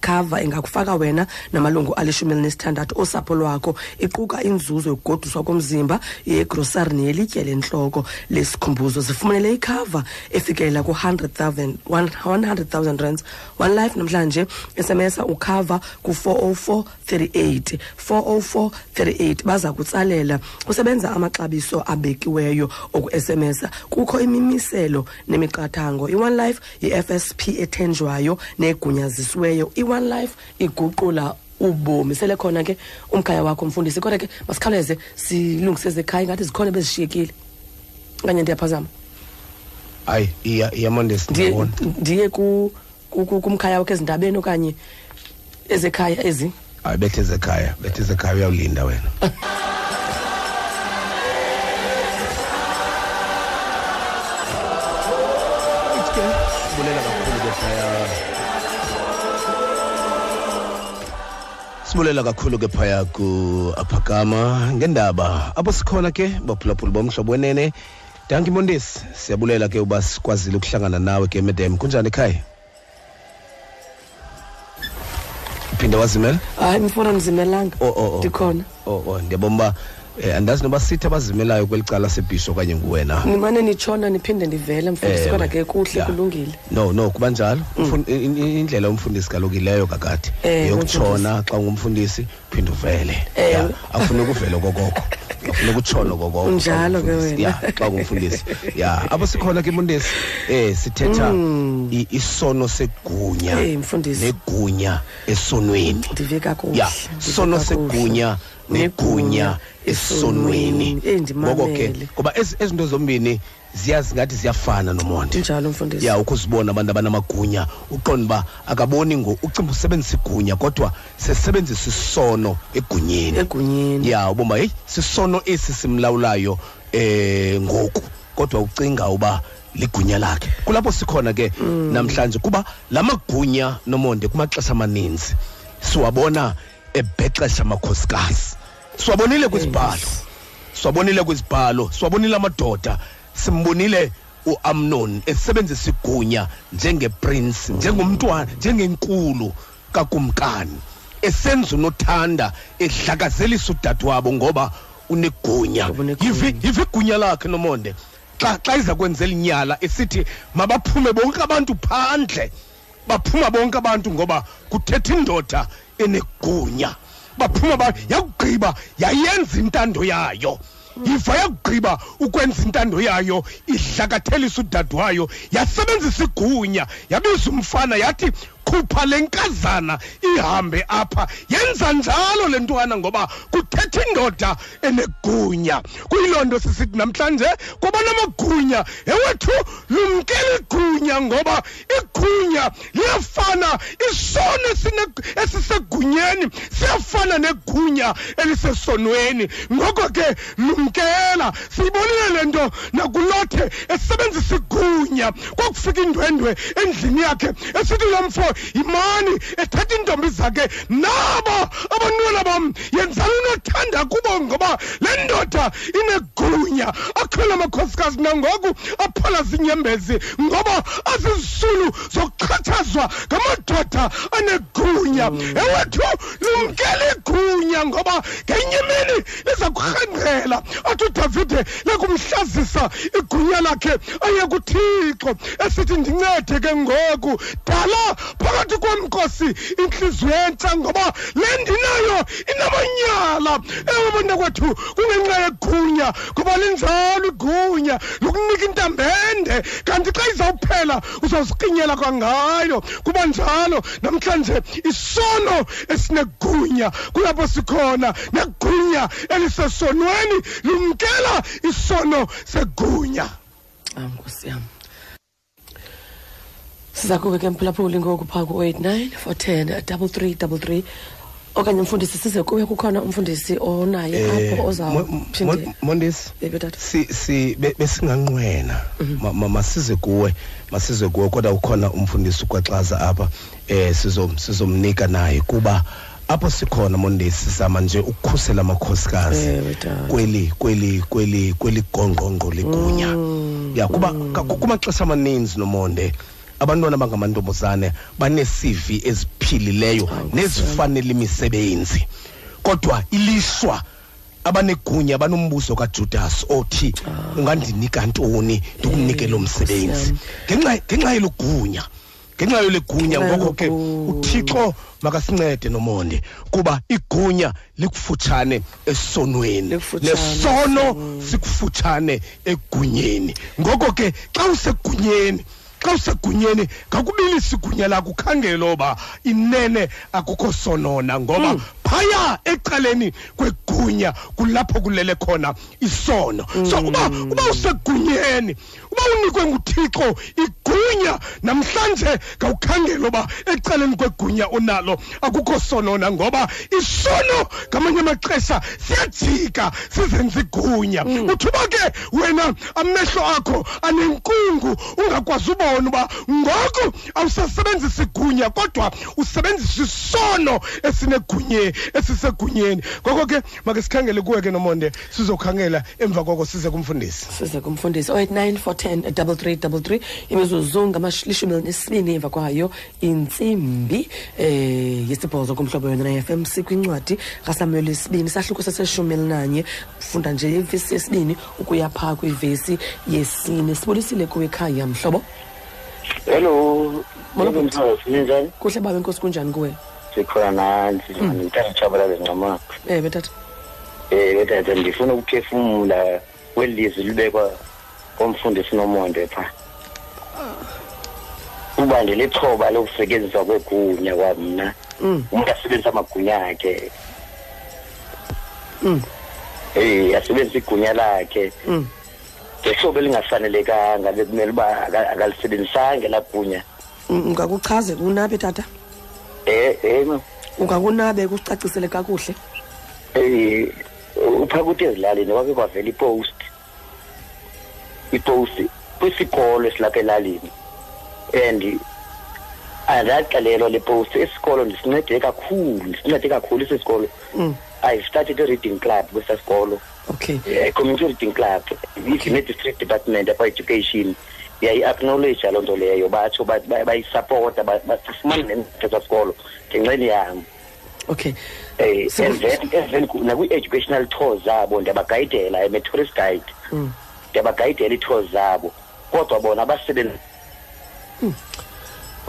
cover ingakufaka wena namalungu alishumi elinesithandathu osapho lwakho. Iquka inzuzo yokugoduswa komzimba yegrosari neyelitye lentloko lesikhumbuzo zifumanele ikhava efikelela ku-100,000 100,000 rands. One life namhlanje esemesa ukhava ku-40438 40438 baza kutsalela kusebenza amaxabiso abekiweyo oku-sms kukho imimiselo nemiqathango. I-one life yi-fsp ethenjwayo negunyazisiweyo i-one life iguqula ubomi. Sele khona ke umkhaya wakho mfundisi. Kodwa ke masikhawuleze silungise zekhaya ingathi zikhona bezishiyekile okanye ndiyaphazama. Hayi iya iyamondesi ndiye ndiyabona. ndiye ku- ku- ku- kumkhaya wakho ezindabeni okanye ezekhaya ezi? Hayi bethe zekhaya bethe zekhaya uyawulinda wena. sibulela kakhulu ke phaya ku aphakama ngendaba. Apho sikhona ke baphulaphula bomhlobo wenene. Danki mondesi siyabulela ke uba sikwazile ukuhlangana nawe ke madam. Kunjani ekhaya? Uphinde wazimela? Hayi mfuna ndizimelanga Oh, oh, oh. ndikhona. Oh, oh ndiyabona uba eh andazi noba sithi abazimelayo kwelicala sebhisho okanye nguwena. Nimane nitshona niphinde ndivele mfundisi Ewe. kodwa ke kuhle kulungile. No no kuba njalo. I- indlela umfundisi kalokileyo kakade Ewe, yokutshona xa ungumfundisi phinde uvele. Ya, akufuneka uvele kokoko akufuneka utshone kokoko xa Unjalo ke wena. ya xa ungumfundisi. Ya apho sikhona ke mfundisi eh sithetha i- isono segunya. Negunya esonweni. Ndive kakuhle ya sono segunya negunya esonweni. Ngoko ke ngoba ezi ezi zinto zombini ziya zingathi ziyafana nomonde. Njalo mfundisi. Ya ukuzibona abantu abanamagunya uqonda uba akaboni ngo ucimba usebenzisa igunya kodwa sesebenzisa isono egunyeni. Egunyeni. Ya ubomba heyi sisono esi simlawulayo eh ngoku kodwa ucinga uba ligunya lakhe. Kulapho sikhona ke namhlanje kuba lamagunya nomonde kumaxesha amaninzi siwabona ebhexesha amakhosikazi. Siwabonile kwizibhalo. Siwabonile kwizibhalo. Siwabonile amadoda. Simbonile uamnon esebenzisa igunya njengeprince njengomntwana njengenkulu kakumkani. Esenza unothanda edlakazelisa udadewabo ngoba unegunya. Ngoba unegunya. yivi yivi igunya lakhe nomonde? Xa xa iza kwenzela inyala esithi mabaphume bonke abantu phandle. Baphuma bonke abantu ngoba kuthetha indoda enegunya. Baphuma ba yakugqiba yayenza intando yayo. Yiva yakugqiba ukwenza intando yayo idlakathelisa udade wayo yasebenzisa igunya yabiza umfana yathi khupha le nkazana ihambe apha. Yenza njalo le ntwana ngoba kuthetha indoda enegunya. Kuyiloo nto sisithi namhlanje kwaba namagunya ewethu lumkele igunya ngoba igunya liyafana. Isono esine- esisegunyeni siyafana negunya elisesonweni. Ngoko ke lumkela siyibonile le nto nakulothe esebenzisa igunya. Kwakufika indwendwe endlini yakhe esithi lo mfo yimani ethatha iintombi zakhe nabo abantwana bam yenzani unothanda kubo ngoba le ndoda inegunya akhona amakhosikazi nangoku aphala zinyembezi ngoba azizisulu zokuxhatshazwa ngamadoda anegunya. Ewethu lumkele igunya ngoba ngenye imini liza kurhengqela athi udavide lekumhlazisa igunya lakhe aye kuthixo esithi ndincede ke ngoku. Dala phakathi komkhosi intliziyo entsha ngoba le ndinayo inamanyala. Ewe bantakwethu kungenxa yegunya ngoba linjalo igunya lokunika intambende. Kanti xa izawuphela uzawuziqinyela kwangayo. Kuba njalo namhlanje isono esinegunya kulapho sikhona negunya elisesonweni lumkela isono segunya. Ah nkosi yam. Siza kuke ke mphulaphuli ngoku phaa ku-89 for 10 double three double three. Okanye mfundisi size kuwe kukhona umfundisi onaye apho Eh, Mo- ozawuphinde Mo- mondisi Yebo, tata. si si be- besinganqwena. Ma- ma- masize kuwe masize kuwe kodwa ukhona umfundisi ukwaxaza apha eh sizom sizomnika naye kuba apho sikhona mondesi sizama nje ukukhusela amakhosikazi Ewe, tata. kweli kweli kweli kweli gongqongqo ligunya. Ya kuba ka- kumaxesha amaninzi nomonde abantwana abangamantombazane banee-cv eziphilileyo nezifanele imisebenzi. Kodwa ilishwa abanegunya banombuzo kajudas othi ungandinika ntoni ndikunike lo msebenzi? Ngenxa ngenxa yelugunya ngenxa yolegunya Ngenxa ngoko ke uthixo makasincede nomonde kuba igunya likufutshane esonweni. Nesono sikufutshane egunyeni. Ngoko ke xa usegunyeni xa usegunyeni ngakubilisa igunya lakho ukhangele oba inene akukho sonona ngoba phaya ecaleni kwegunya kulapho kulele khona isono. So uba uba usegunyeni uba unikwe nguthixo igunya namhlanje ngawukhangela uba ecaleni kwegunya unalo akukho sonona ngoba isono ngamanye amaxesha siyajika sizenza igunya. Uthuba ke wena amehlo akho anenkungu ungakwazi ubona uba ngoku awusasebenzisa igunya kodwa usebenzisa isono esinegunye esisegunyeni. Ngoko ke make sikhangele kuwe ke nomonde sizokhangela emva koko size kumfundisi. Size kumfundisi. 089 410 3333 imizuzu ngamalishumi elinesibini emva kwayo intsimbi eh yesibhozo kumhlobo yona na-fm sikwincwadi kasamuel isibini. Sahluko seseshumi elinanye funda nje ivesi yesibini ukuya phaa kwivesi yesine. Sibulisile kuwe ekhaya mhlobo? Hello. Molo, Yebo, Mthunzi, ninjani kuhle baba enkosi kunjani kuwe? Sikhona nansi ngithanda uchabalala ncamaka eh betata um betata ndifuna ukuphefumula kweli lizwi libekwa komfundisi nomonde pha. Uba ndilithoba lokusetyenziswa kwegunya kwamna. Mm. umntu asebenzisa amagunya akhe. Mm. um asebenzisa igunya lakhe. Mm. Ngehlobo elingafanelekanga bekumele uba aka- akalisebenzisanga elaa gunya Mm, ungakuchaze unabe tata? Um um ungakunabe kucacisele kakuhle? Eh uphakathi ezilalini kwake kwavela ipost. Ipost kwisikolo esilapha elalini. And andaxelelwa le post esikolo ndisincede kakhulu ndisincede kakhulu esi sikolo. Mm. i started a reading club kwesaa sikolo. Okay a community club. Ithi ne-district department apha education yayi-acknowledge loo nto leyo batsho ba- ba- bayisapota ba- basifumane nemithetho sikolo ngenxeni yam okay eh and then ku- nakwi-educational tours zabo ndiyabagayidela I'm a tourist guide. Mm. ndiyabagayidela ii-tours zabo kodwa bona basebenza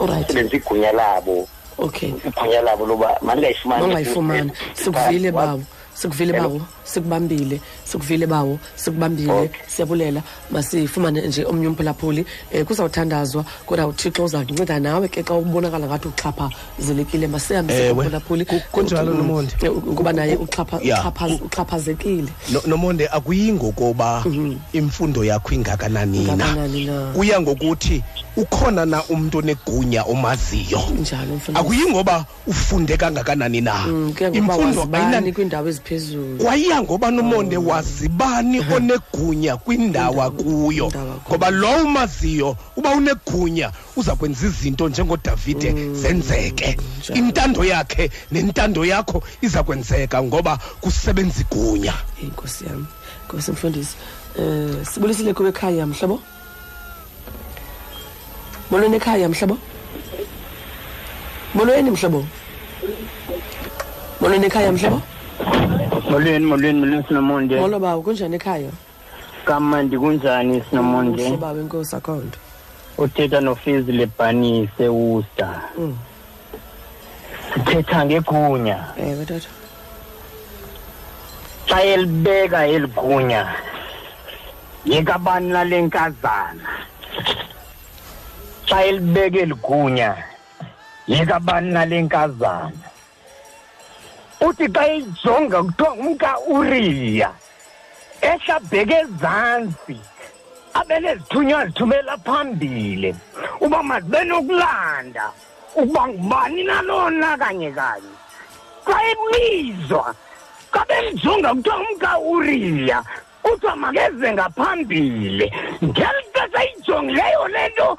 alright igunya labo. Okay igunya labo loba mandingayifumani sikuvile bawo. Sikuvile Hello? Bawo sikubambile sikuvile bawo sikubambile Okay. siyabulela. Masifumane nje omnye umphulaphuli um kuzawuthandazwa kodwa uthixo uzawunceda nawe ke xa ubonakala ngathi uxhaphazelekile masihambise Ewe, kumphulaphuli. Ku- kunjalo, Mm, Nomonde. eh, ukuba naye uxhapha- Ya. uxhapha- uxhaphazekile. No- nomonde akuyingokuba imfundo yakho ingakanani na? Ingakanani na. kuya ngokuthi ukhona na umuntu onegunya omaziyo? Njalo mfundisi. Akuyingoba ufunde kangakanani na? Mm, kuya ngokuba imfundo wazibani ayinani kwiindawo eziphezulu. Kwaya ngoba nomonde wazibani onegunya Kwindawo akuyo. ngoba lo umaziyo uba unegunya uza kwenza izinto njengodavide zenzeke. Njalo. intando yakhe nentando yakho iza kwenzeka ngoba kusebenza igunya. Eyi, nkosi yami. Nkosi mfundisi um sibulisile kuwe ekhaya mhlobo molweni ekhaya mhlobo molweni mhlobo molweni ekhaya mhlobo molweni molweni molweni sinomonde. Molo bawo kunjani ekhaya? Kamandi kunjani sinomonde? Uhle bawo enkosi akho nto uthetha nofizi lebhanise usta Mm. sithetha ngegunya. Ewe tata xa elibeka eli gunya yekabani nale nkazana. Xa elibeka eli gunya yekabani nale nkazana. Uthi xa eyijonga kuthiwa ngumka uriya ehlabheke ezantsi abe nezithunywa zithumela phambili uba mazibe nokulanda ukuba ngubani nalona kanye kanye. Xa ebizwa xa bemjonga kuthiwa umka uriya kuthiwa makeze ngaphambili. Ngeli xesha ijongileyo le nto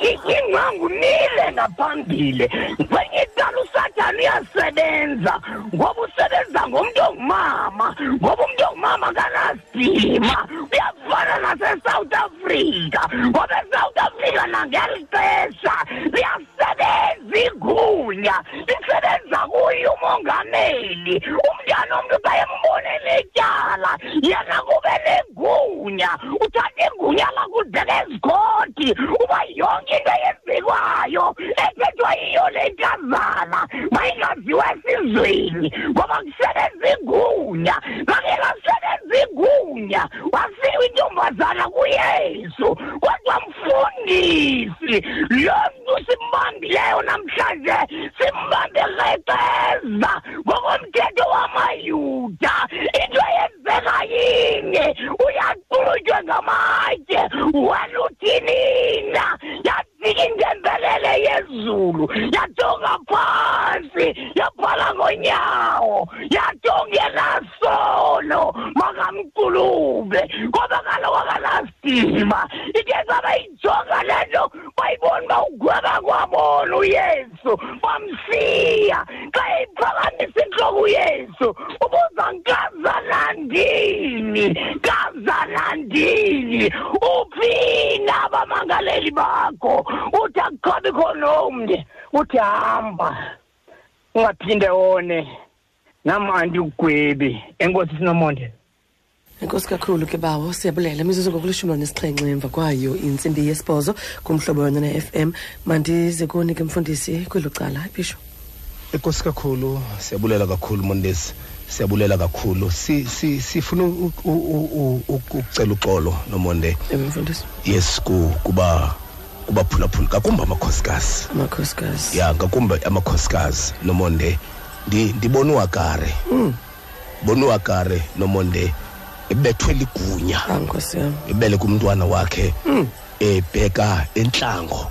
ingqangunile ngaphambili kwenye icala usathane uyasebenza ngoba usebenza ngomntu ongumama ngoba umntu ongumama kanasidima. Uyafana nasesouth africa ngoba esouth africa nangeli xesha liyasebenza igunya lisebenza kuye umongameli. Umntana omntu xa embonele ityala yena kube negunya. Uthatha igunya lakudleka ezikoti uba yonke into eyenzekwayo ethethwa yiyo le nkazana mayingaziwa esizweni ngoba kusebenza igunya ngake lasebenza igunya wasiwa intombazana kuyesu kodwa mfundisi lo mntu simbambileyo namhlanje simbambe ngeqeza ngokomthetho wamayuda. Into eyenzeka yinye uyaxutywe ngamatye wena uthinina yafika indembelele yezulu yajonga phantsi yabhala ngonyawo yajonga enasono makamqulube. Ngoba kaloku akanasidima. Ike zabe ijonga le nto bayibona uba ugweba kwabona uyesu wamshiya xa iphakamisa intloko uyesu ubuza nkazalandini kazalandini uphina abamangaleli bakho? Uthi akukho bikho nomnye uthi hamba ungaphinde wone namandi ugwebi enkosi sinomonde. Enkosi kakhulu ke bawo siyabulela. Imizuzu ngokulishumi nesixhenxe emva kwayo intsimbi yesibhozo kumhlobo wena ne-fm mandize kunike mfundisi kwelo cala ibhisho enkosi kakhulu siyabulela kakhulu mondesi siyabulela kakhulu. Si si sifuna ukucela uxolo nomonde. Ewe mfundisi. Yes ku kuba kubaphulaphula ngakumbi amakhosikazi. Amakhosikazi. Ya ngakumbi amakhosikazi nomonde. Ndi ndibona uwakare bona uwakare nomonde. Ebethwe ligunya. Ah, ebele kumntwana wakhe. Ebheka entlango.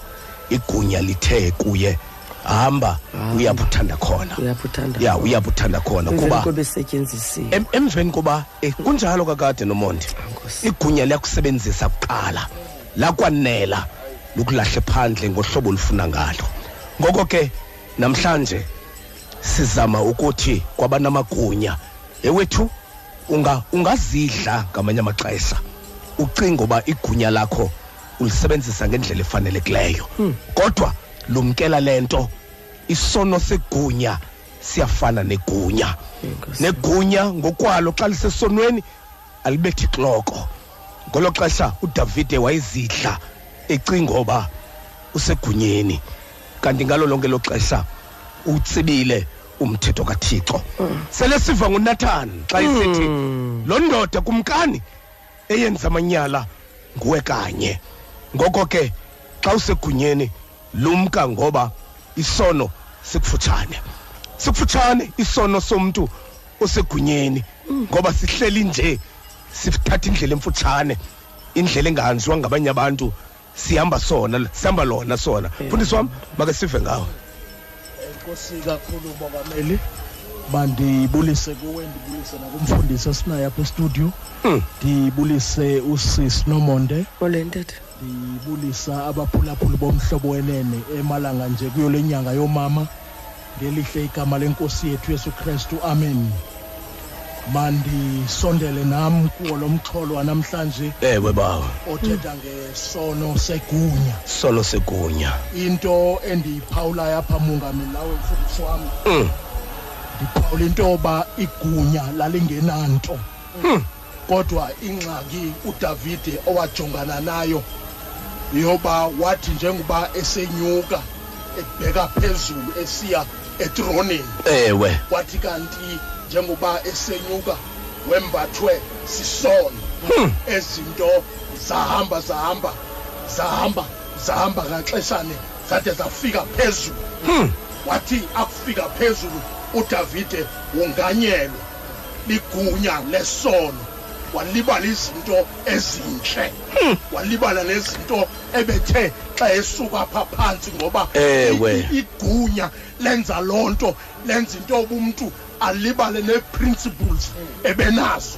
Igunya lithe kuye. Hamba uyabuthanda khona. Ya uyabuthanda khona kuba emveni koba eh, kunjalo kakade nomonde. Nkosi. igunya liyakusebenzisa kuqala. Lakwanela. Lokulahle phandle ngohlobo olufuna ngalo. Ngoko ke namhlanje sizama ukuthi kwabanamagunya ewethu unga ungazidla ngamanye amaxesha. Ucinga uba igunya lakho ulisebenzisa ngendlela efanelekileyo. Kodwa lumkela lento isono segunya siyafana negunya. Negunya ngokwalo xa lisesonweni alibethi ikloko ngolo xesha udavide wayezidla ecinga oba usegunyeni. Kanti ngalo lonke lo xesha utsibile umthetho kathixo. Sele siva ngunathani xa isithi lo ndoda kumkani eyenza amanyala nguwe kanye. Ngoko ke xa usegunyeni lumka ngoba isono sikufutshane. Sikufutshane isono somntu osegunyeni ngoba sihleli nje sithatha indlela emfutshane indlela engahanjwa ngabanye abantu. Sihamba sona sihamba lona sona. Mfundisi wam make sive ngawe. Enkosi kakhulu bongameli bandibulise kuwe ndibulise nakumfundisi esinayo apha estudio. Mm. ndibulise usisi nomonde. Olentethe ndibulisa abaphulaphuli bomhlobo wenene emalanga nje kuyo le nyanga yomama. Ngelihle igama lenkosi yethu yesu kristu amen. Mandisondele nam kuwo lo mxholo wanamhlanje. Ewe bawo othetha ngesono segunya. Solo segunya. Into endiyiphawulayo apha mongameli nawe mfundisi wam Mm. ndiphawula into yoba igunya lalingenanto. Hmm. kodwa ingxaki udavide owajongana nayo yoba wathi njengoba esenyuka ebheka phezulu esiya etronini. Ewe. Wathi kanti njengoba esenyuka wembathwe sisono Hmm. ezinto zahamba zahamba zahamba zahamba ngaxeshane zade zafika phezulu. Hmm. wathi akufika phezulu udavide wonganyelwa. Ligunya lesono walibala izinto ezintle walibala nezinto ebethe xa esuka apha phantsi ngoba igunya lenza loo nto lenza into yoba umntu alibale nee-principles ebenazo.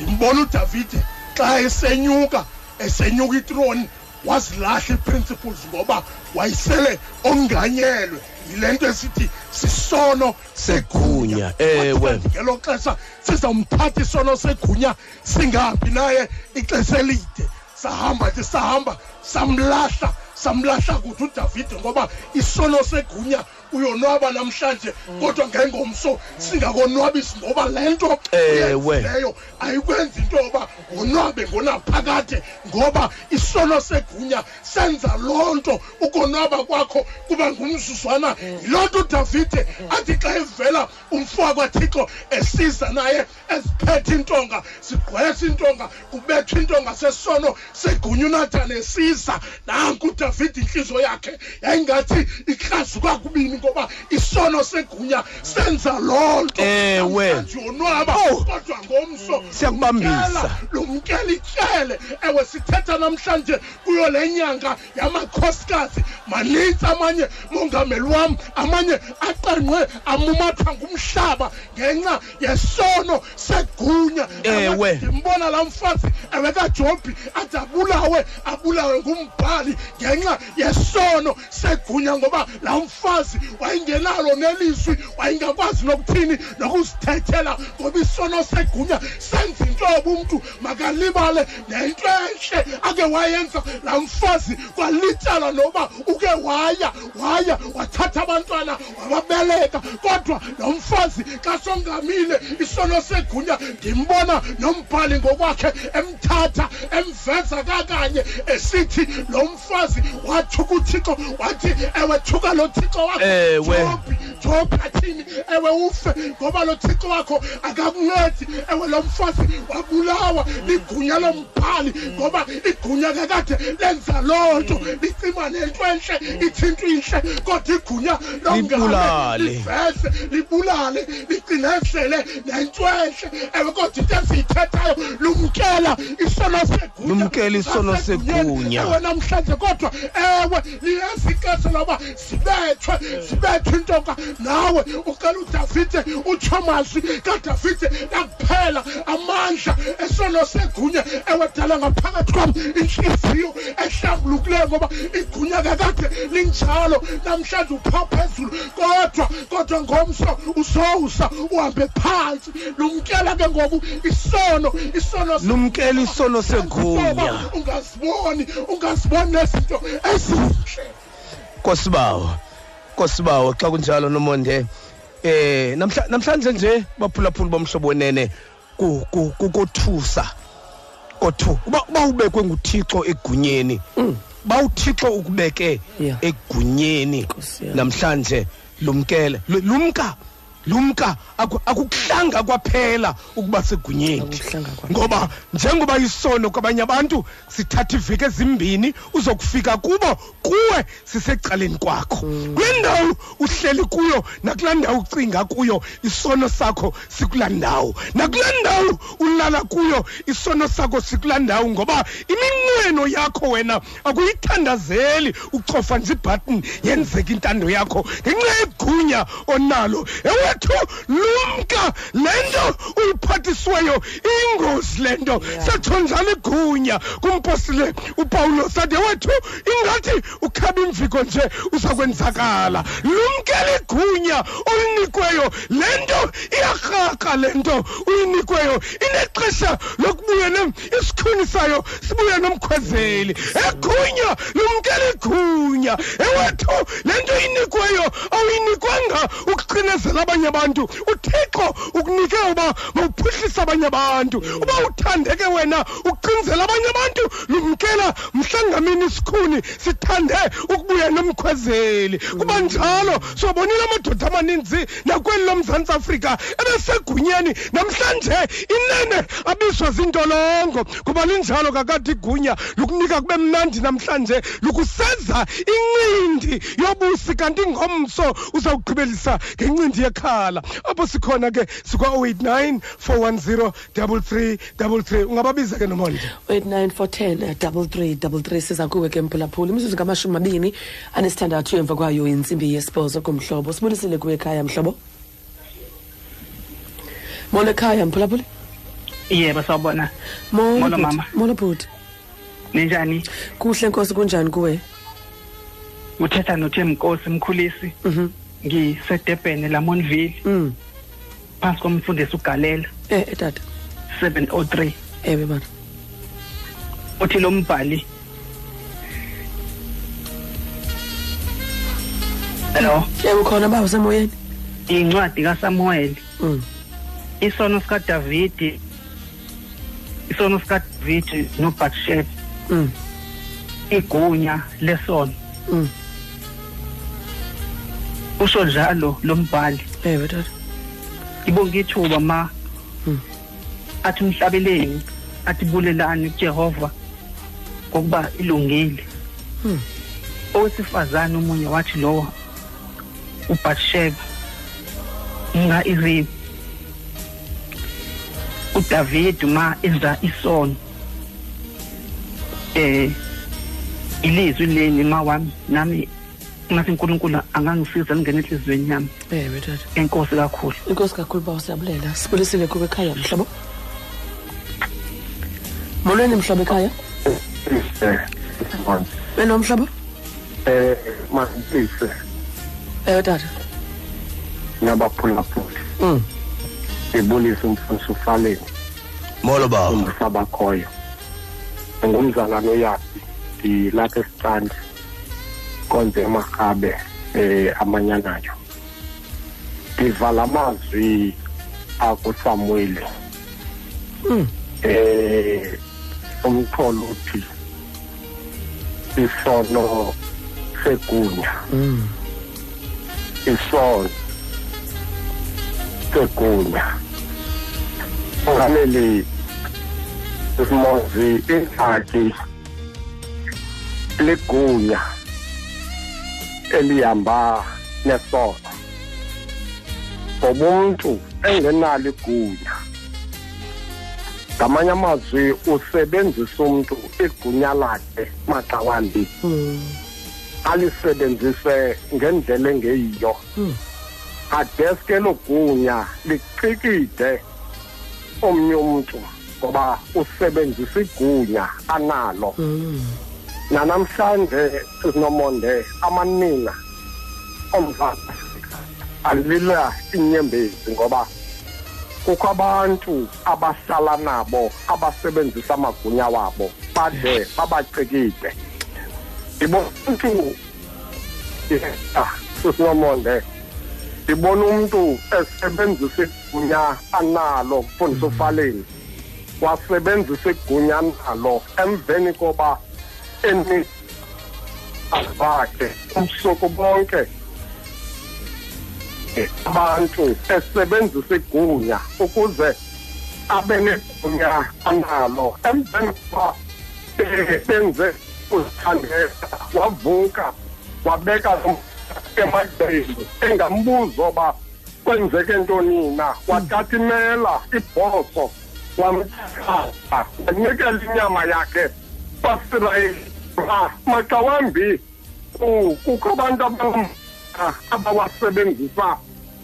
Ndimbona udavide xa esenyuka esenyuka itroni wazilahla ii-principles ngoba wayesele onganyelwe. Yile nto esithi sisono Segunya, ewe. Wathi kanti ngelo xesha sizawumthatha isono segunya singahambi naye ixesha elide. Sahamba ke sahamba samlahla samlahla kude udavide ngoba isono segunya uyonwaba namhlanje kodwa ngengomso singakonwabisi ngoba le nto Ewe. uyenzileyo ayikwenzi into yoba wonwabe ngonaphakade ngoba isono segunya senza loo nto ukonwaba kwakho kuba ngumzuzwana yiloo nto udavide athi xa evela umfo wakwathixo esiza naye eziphethe intonga zigqwesa intonga kubethwa intonga sesono segunya unathane esiza nanku udavide intliziyo yakhe yayingathi ikrazuka kubini ngoba isono segunya senza loo nto Ewe. Namhlanje yonwaba Oh. kodwa ngomso ngomso Siyakubambisa. lumkela ityele ewe sithetha namhlanje kuyo le nyanga yamakhosikazi. Manintsi amanye mongameli wam amanye aqenqwe amumathwa ngumhlaba ngenxa yesono segunya. Ewe. ndimbona laa mfazi ewe kajobhi ade abulawe abulawe ngumbhali ngenxa yesono segunya ngoba laa mfazi wayengenalo nelizwi wayengakwazi nokuthini nokuzithethela ngoba isono segunya senza into yoba umntu makalibale nento entle ake wayenza laa mfazi kwalityala noba uke waya waya wathatha abantwana wababeleka. Kodwa lo mfazi xa songamile isono segunya ndimbona nombhali ngokwakhe emthatha emveza kakanye esithi lo mfazi wathuka uthixo wathi ewe thuka lo thixo wakho. Ewe. Jobhi, Jobhi athini? Ewe ufe ngoba lo thixo wakho akakuncedi. Ewe lo mfazi wabulawa ligunya lombhali ngoba igunya kakade lenza loo nto licima nento entle ithinto intle kodwa igunya Libulale. liveze libulale licinezele nento entle ewe kodwa into eziyithethayo lumkela isono segunya Lumkela isono lasegunyeni. segunya. ewe namhlanje kodwa ewe liyazi ixesha loba sibethwe sibethwe intoka nawe ucela udavide utshomasi kadavide lakuphela amandla esono segunya ewe dala ngaphakathi kwam intliziyo ehlambulukileyo ngoba igunya kakade linjalo namhlanje upha phezulu kodwa kodwa ngomso uzowusa uhambe phantsi lumkela ke ngoku isono isono Lumkela isono segunya. ungaziboni ungaziboni nezinto ezinhle Kosibawo. Kosibawo xa kunjalo nomonde. Eh namhla namhlanje nje baphulaphula bomhlobo wenene ku ku- kukothusa. Kothu. Uba uba ubekwe nguThixo egunyeni. Ba uThixo ukubeke Yeah. egunyeni Nkosi yami. namhlanje lumkele Lu- lumka lumka aku- akukuhlanga kwaphela ukuba segunyeni Akukuhlanga kwaphela. ngoba njengoba isono kwabanye abantu sithatha iveki ezimbini uzokufika kubo kuwe sisecaleni kwakho. Kule ndawo uhleli kuyo nakulaa ndawo ucinga kuyo isono sakho sikulaa ndawo. Nakulaa ndawo ulala kuyo isono sakho sikulaa ndawo ngoba iminqweno yakho wena akuyithandazeli ucofa nje ibhatini yenzeka intando yakho. Ngenxa yegunya onalo ewethu lumka. Le nto uyiphathisiweyo iyingozi le nto. Satsho njalo igunya kumpostile upawulos athi ewethu ingathi ukhaba imviko nje uza kwenzakala lumkela igunya olinikweyo le nto iyarhaqa le nto uyinikweyo. Inexesha lokubuya nem isikhuni sayo sibuya nomkhwezeli. Egunya lumkela igunya ewethu le nto inikweyo awuyinikwanga ukucinezela abanye abantu. Uthixo ukunike uba mawuphuhlise abanye abantu. Uba uthandeke wena ucinzela abanye abantu. Lumkela mhlangamini isikhuni sithande ukubuya nomkhwezeli. Kuba njalo sobonile amadoda amaninzi nakweli lomzantsi afrika ebesegunyeni namhlanje inene abiswa zintolongo. Kuba linjalo kakade igunya lukunika kube mnandi namhlanje lukuseza incindi yobusi. Kanti ngomso uzawugqibelisa ngencindi yekhala apho sikhona ke sikwa-089 410 3333 ungababiza ke nomonde. 89 double three double three. Siza kuwe ke mphulaphula imizuzu ngamashumi mabini anesithandathu emva kwayo intsimbi yesibhozo kumhlobo. Sibulisile kuwe ekhaya mhlobo? Molo ekhaya mphulaphuli yebo sawubona. Molo mama. molo bhuti. Ninjani? Kuhle nkosi kunjani kuwe? Uthetha nothemnkosi mkhulisi. Mhm. Ngisedebhene lamonville. Mm. Phansi komfundisi ugalela. Eh eh, tata. 703 ewe bana uthi lo mbhali. Hello? Ewe ukhona baba usemoyeni incwadi kasamuweli mm. Isono sikadavidi isono sikadavidi nobatsheba mm. Igunya lesono. Mm. Usho njalo lo mbhali ewe tata ngibonga ithuba ma Mm. athi umhlabeleni athi bulelani kuJehova ngokuba ilungile Mm. owesifazane omunye wathi lowa uBathsheba nga iziphi uDavid ma enza isono eh ilizwi leni ma wami nami ngathi uNkulunkulu angangisiza lingene enhlizweni yami. Ewe tata. Enkosi kakhulu. Inkosi kakhulu bawo siyabulela. Sibulisile kuwe ekhaya mhlobo molweni mhlobo ekhaya? Wena mhlobo eh masise ewe tata. Nabaphulaphuli mm. Ibulisa umfundisi ufaleni molo baba. Umsabakhoyo ngumzalwane uyaphi ndilapha esitandi konze emarhabe eh amanyanayo ndiva la mazwi akusamueli Mm. eh umxholo uthi isono segunya. Mm isono segunya. Ungameli simozi ingxaki ligunya. Elihamba nesono ngoba umuntu engenalo igunya ngamanye amazwi usebenzisa umuntu igunya lakhe maxa wambi mm alisebenzise ngendlela engeyiyo. Mm. adeske logunya licikide omnye umuntu ngoba usebenzisa igunya analo. Mm nanamhlanje sinomonde amanina Afrika alila inyembezi ngoba kukho abantu abahlala nabo abasebenzisa amagunya wabo bade babacikide ndibona umntu sisinomonde ndibona umntu esebenzisa igunya analo kufundisa ufaleni wasebenzisa igunya analo emveni koba eni bakhe ubusuku bonke eh, abantu esebenzisa igunya ukuze abe negunya analo emveni koba eh, benze uzithandela wavuka wabeka lo emadeni engambuza oba kwenzeke ntoni na wathatha imela ibhoso wamthatha wanikela inyama yakhe basirayeli maxa wambi ku- kukho abantu abam- abawasebenzisa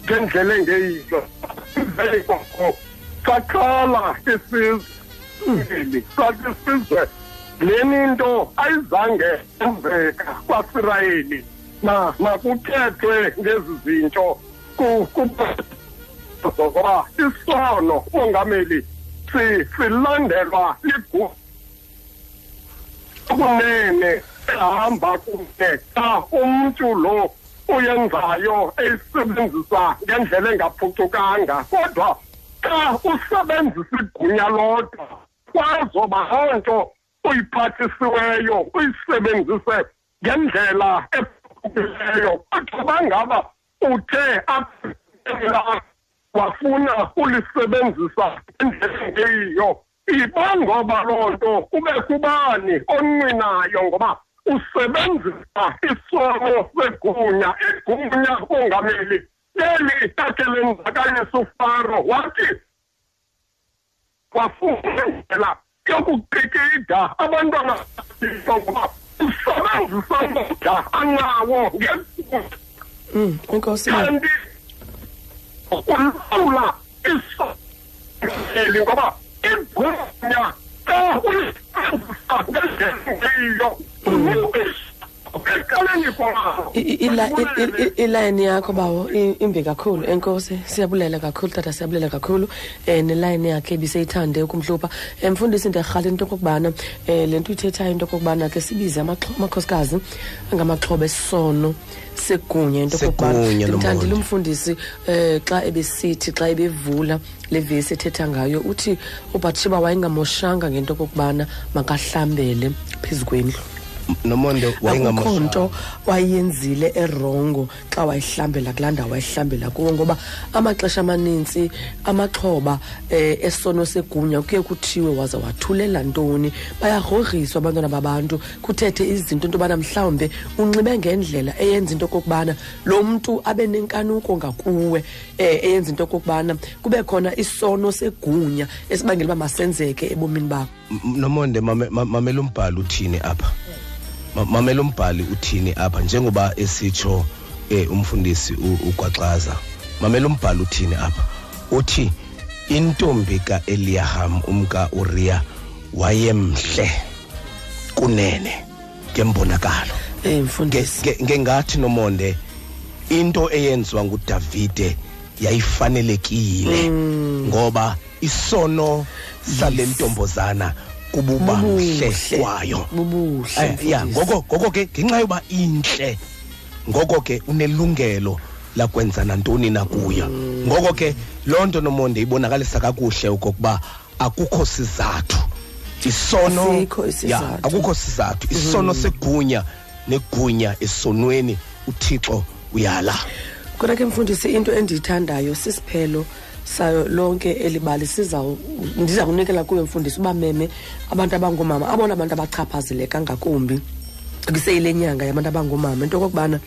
ngendlela engeyiyo. Emveni koko saqala isizwe sathi isizwe. Leni nto ayizange enzeka kwasirayeli na makuthethwe ngezi zinto. Ku- ku- ngoba isono mongameli si- silandelwa ligu kunene ehamba kunye xa umntu lo uyenzayo eyisebenzisa ngendlela engaphucukanga. Kodwa xa usebenzisa igunya lodwa kwazoba loo nto uyiphathisiweyo uyisebenzise ngendlela ephucukileyo kodwa bangaba uthe apha wafuna ulisebenzisa ngendlela engeyiyo ibangoba loo nto kube kubani onqinayo ngoba usebenzisa isono segunya igunya mongameli leli takhe lenzakalisa ufaro wathi wafuna indlela yokuqikida abantwana bakho ngoba usebenzisa amandla anawo ngegunya mm inkosi kanti ulawula isoneli ngoba igunya xa ulisebenzisa ngendlela engeyiyo ekaleni kwabo I- i- ila- i- i- i- ilayini yakho bawo imbi kakhulu. Enkosi siyabulela kakhulu tata siyabulela kakhulu. Um nelayini yakhe ibiseyithande ukumhlupha. Um mfundisi ndiyarhala into okokubana um le nto uyithethayo into okokubana ke sibize amakhosikazi angamaxhoba esono segunya into okokubana. Segunya, ndimthandile Nomonde. umfundisi um xa ebesithi xa ebevula le vesi ethetha ngayo uthi ubatshiba wayengamoshanga ngento okokubana makahlambele phezu kwendlu. Nomonde akukho wayengamashwa. Nto wayenzile erongo xa wayihlambela kulaa ndawo wayihlambela kuwo ngoba amaxesha amanintsi amaxhoba um esono segunya kuye kuthiwe waze wathulela ntoni. Bayagrogriswa abantwana babantu kuthethe izinto into yobana mhlawumbe unxibe ngendlela eyenza into okokubana lo mntu abe nenkanuko ngakuwe um eyenza into okokubana kube khona isono segunya esibangela uba masenzeke ebomini bakho. M- nomonde mame- ma- mamela umbhali uthini apha? Ma- mamela umbhali uthini apha njengoba esitsho eh umfundisi ugwaxaza. Mamela umbhali uthini apha? Uthi intombi kaEliyaham umka Uriya wayemhle kunene ngembonakalo. Nge- mfundisi. Nge- ngengathi nomonde into eyenziwa ngudavide yayifanelekile ngoba isono sale ntombazana kububa mhle kwayo. Bubuhle Eh, ya ngoko ngoko ke ngenxa yoba inhle ngoko ke unelungelo lakwenza nantoni na kuyo ngoko ke loo nto nomonde ibonakalisa kakuhle okokuba akukho sizathu. Isono ya akukho sizathu. Isono segunya negunya esonweni. Uthixo uyala. Kodwa ke mfundisi into endiyithandayo sisiphelo sayo lonke elibali siza ndiza kunikela kuyo mfundisi uba meme abantu abangoomama abona abantu abachaphazeleka ngakumbi kuseyile nyanga yabantu abangoomama into okokubana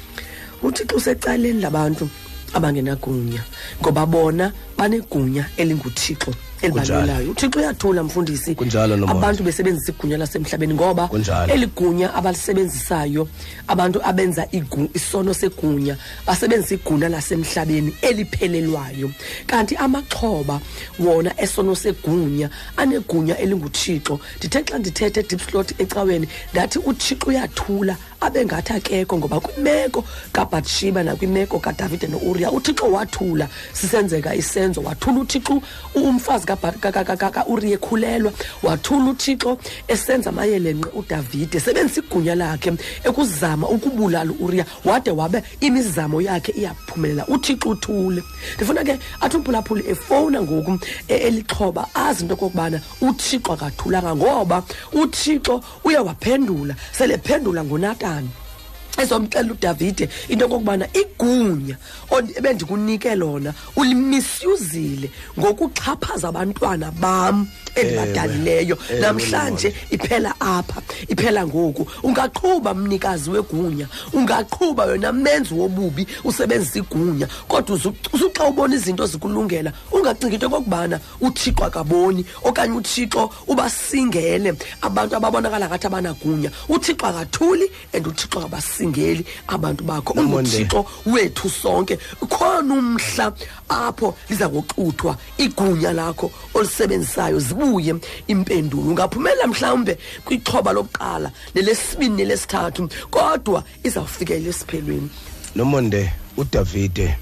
uthixo usecaleni labantu abangenagunya ngoba bona banegunya elinguthixo. Elibalulayo uthixo uyathula mfundisi Kunjalo, Nomonde. abantu besebenzisa igunya lasemhlabeni ngoba Kunjalo. eli gunya abalisebenzisayo abantu abenza igu, isono segunya basebenzisa igunya lasemhlabeni eliphelelwayo kanti amaxhoba wona esono segunya anegunya elinguthixo ndithe xa ndithethe edeep slot ecaweni ndathi uthixo uyathula abe ngathi akekho ngoba kwimeko kabatshiba nakwimeko kadavide nouriya uthixo wathula. Sisenzeka isenzo wathula uthixo umfazi kaBha- ka- ka- ka- ka- kauriya ekhulelwa. Wathula uthixo esenza amayelenqe udavide. Sebenzisa igunya lakhe ekuzama ukubulala uuriya wade wabe imizamo yakhe iyaphumelela. Uthixo uthule. Ndifuna ke athi uphulaphuli efowuna ngoku e- elixhoba azi into okokubana uthixo akathulanga ngoba uthixo uye waphendula selephendula done. Ezomxela udavide into okokubana igunya ond- ebendikunike lona ulimisyuzile ngokuxhaphaza abantwana bam endibadalileyo. Ewe, namhlanje iphela apha iphela ngoku. Ungaqhuba mnikazi wegunya ungaqhuba yona menzi wobubi usebenzisa igunya kodwa uzu- usuxa ubona izinto zikulungela ungacingi into okokubana uthixo akaboni okanye uthixo ubasingele abantu ababonakala ngathi abanagunya. Uthixo akathuli and uthixo akabasingeli abantu bakho unguthixo wethu sonke. Khona umhla apho liza kuxuthwa igunya lakho olisebenzisayo zibuye impendulo. Ungaphumela mhlawumbe kwixhoba lokuqala nelesibini nelesithathu kodwa izawufika elesiphelweni. Nomonde udavide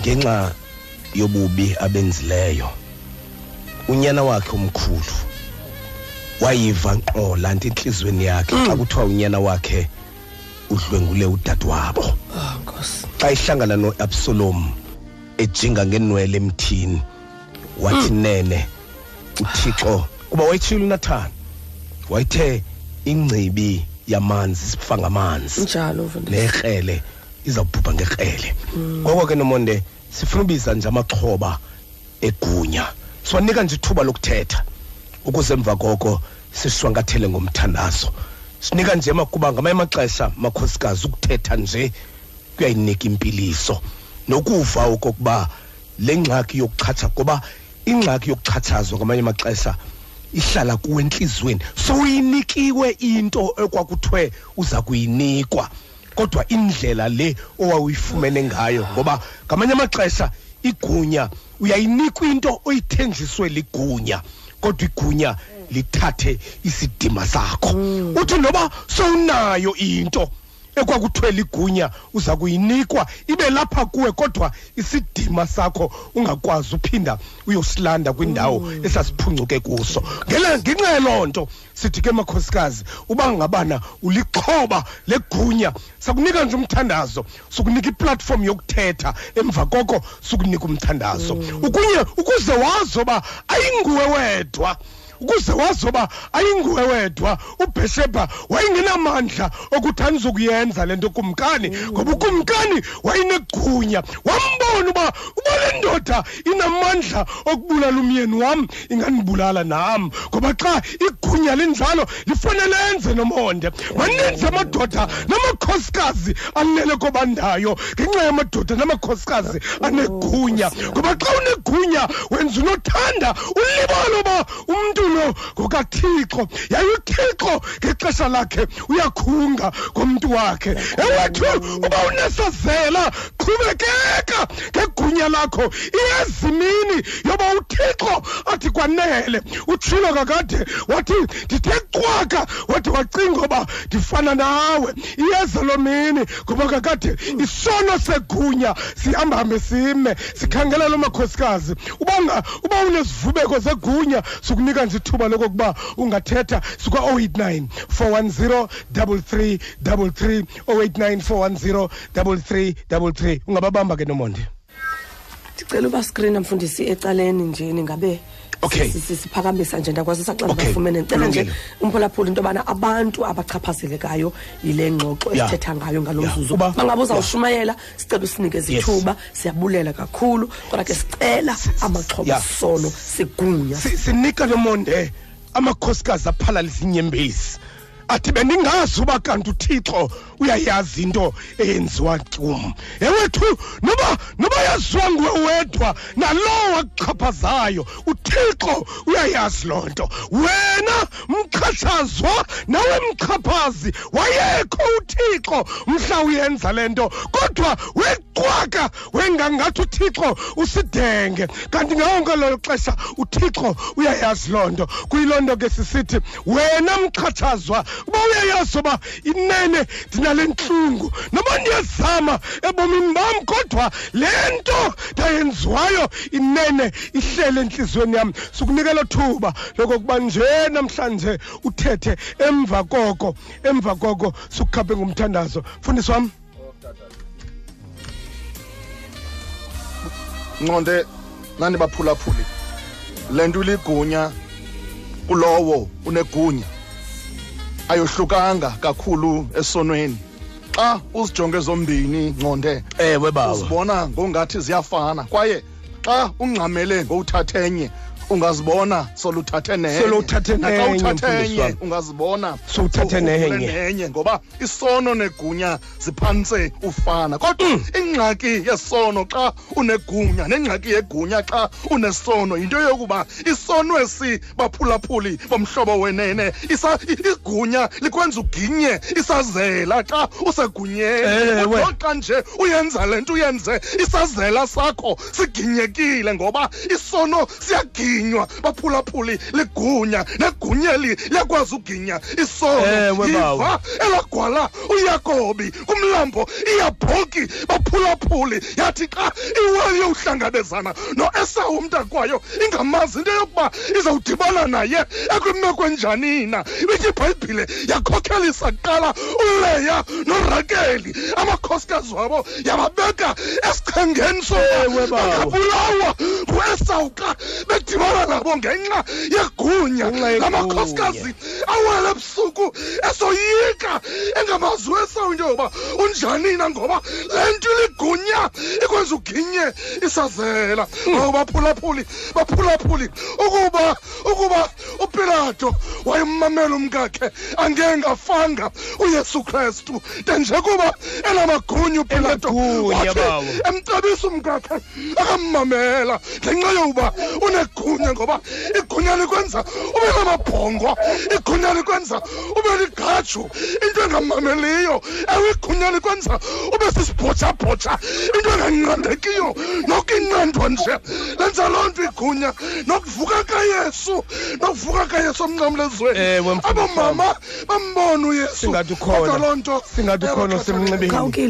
ngenxa yobubi abenzileyo unyana wakhe omkhulu wayiva nkqo laa nto entliziyweni yakhe xa kuthiwa unyana wakhe udlwengule udadewabo. Nkosi. Xa ihlangana noabsalom ejinga ngenwele emthini wathi nene uthixo kuba wayitshilo unathani wayithe ingcibi yamanzi sifa ngamanzi njalo nekrele izawubhubha ngekrele ngoko ke nomonde sifuna ubiza nje amaxhoba egunya. Siwanika nje ithuba lokuthetha ukuze emva koko sishwankathele ngomthandazo. Sinika nje makuba ngamanye amaxesha makhosikazi ukuthetha nje kuyayinika impiliso. Nokuva okokuba le ngxaki yokuchatsha ngoba ingxaki yokuxhatshazwa ngamanye amaxesha ihlala kuwe entliziyweni. Sowuyinikiwe into ekwakuthiwe uza kuyinikwa. Kodwa indlela le owawuyifumene ngayo ngoba ngamanye amaxesha igunya uyayinikwa into oyithenjiswe ligunya. Kodwa igunya lithathe isidima sakho. Uthi noba sowunayo into ekwakuthiwe ligunya uza kuyinikwa ibe lapha kuwe kodwa isidima sakho ungakwazi uphinda uyosilanda kwindawo esasiphuncuke kuso. Ngenxa yaloo nto sithi ke makhosikazi uba ngabana ulixhoba legunya sakunika nje umthandazo sukunika iplatform yokuthetha emva koko sukunika umthandazo. Ukunye ukuze wazi uba ayinguwe wedwa. Ukuze wazoba ayinguwe wedwa ubheshebha wayengenamandla okuthi anizokuyenza le nto kumkani ngoba ukumkani wayenegunya wambona uba uba le ndoda inamandla okubulala umyeni wam ingandibulala nam. Ngoba xa igunya linjalo lifanele lenze nomonde. Maninzi amadoda namakhosikazi alele kobandayo ngenxa yamadoda namakhosikazi anegunya. Ngoba xa unegunya wenza unothanda ulibala uba umntu lo ngokathixo yaye uthixo ngexesha lakhe uyakhunga ngomntu wakhe. Ewethu uba unesazela qhubekeka ngegunya lakho. Iyezimini yoba uthixo athi kwanele utshilo kakade wathi ndithe cwaka wade wacinga uba ndifana nawe. Iyeza loo mini ngoba kakade isono segunya sihambahambe sime sikhangela loo makhosikazi uba uba unezivubeko zegunya sikunika nje ithuba lokokuba ungathetha sikwa-089 410 3333 089 410 3333 ungababamba ke nomonde ndicela uba screen mfundisi ecaleni nje ningabe Okay. si- si- siphakamisa nje ndakwazisa xa Okay, ndibafumene ndicela nje umphulaphula into yobana abantu abachaphazelekayo yile ngxoxo esithetha ngayo ngalo mzuzu. Bangabe uzawushumayela sicela usinike zithuba siyabulela kakhulu kodwa ke sicela amaxhoba sono sigunya. Si- sinika nomonde amakhosikazi aphalalisa inyembezi. Athi bendingazi uba kanti uthixo uyayazi into eyenziwa kum ewethu noba noba yaziwa nguwe wedwa nalowo akuxhaphazayo uthixo uyayazi loo nto. Wena mxhatshazwa nawe mxhaphazi wayekho uthixo mhla uyenza le nto kodwa weqwaka wengangathi uthixo usidenge. Kanti ngawonke lolo xesha uthixo uyayazi loo nto. Kuyiloo nto ke sisithi wena mxhatshazwa uba uyayazi uba inene ndinale ntlungu noba ndiyazama ebomini bam kodwa le nto ndayenziwayo inene ihlele entliziyweni yam sikunikela thuba lokokuba nje namhlanje uthethe emva koko emva koko sikukhaphe ngumthandazo mfundisi wam nqonde nani baphulaphuli? Le nto iligunya kulowo unegunya. Ayohlukanga kakhulu esonweni. Xa uzijonge zombini nqonde. Ewe bawo uzibona ngongathi ziyafana. Kwaye xa ungxamele ngowuthathenye ungazibona soluthathe nenye Solo uthathe nenye, uthathe mfundisi enye wam. ungazibona Sowuthathe nenye. ngoba isono negunya ziphantse ufana kodwa Mm. ingxaki yesono xa unegunya nengxaki yegunya xa unesono yinto yokuba isono esi baphulaphuli bomhlobo wenene isa- igunya likwenza uginye isazela xa usegunyeni Ewe. Xa nje uyenza le nto uyenze isazela sakho siginyekile ngoba isono siyaginywa baphulaphuli ligunya negunyeli liyakwazi uginya. Isono Ewe, yiva elagwala uyakobi kumlambo iyabhoki baphulaphuli. Yathi xa iweli yowuhlangabezana noesawu umntakwayo ingamazi into yokuba izawudibana naye ekwimeko enjanina ithi ibhayibhile yakhokhelisa kuqala uleya norakeli amakhosikazi wabo yababeka esichengeni Ewe, bawo. sokabulawa nguesawu xa bedibana nabo ngenxa yegunya Ngenxa yegunya. lamakhosikazi awele ebusuku esoyika engamazi wesawu into yoba unjanina ngoba le nto iligunya ikwenza uginye isazela ngoba baphulaphuli baphulaphuli ukuba ukuba upilato wayemmamela umkakhe angengafanga uyesu kristu de nje kuba enamagunya upilato Enegunya, wathi bawo. emcebisa umkakhe akammamela ngenxa yokuba unegunya ngoba igunya likwenza ube namabhongwa igunya likwenza ube ligaju. Into engamameliyo ewe igunya likwenza ube sisibhotshabhotsha into enganqandekiyo nokinqandwa nje. Lenza loo nto igunya nokuvuka kayesu nokuvuka kayesu mfundisi abomama bambona uyesu. Singathi ukhona. Loo nto singathi ukhona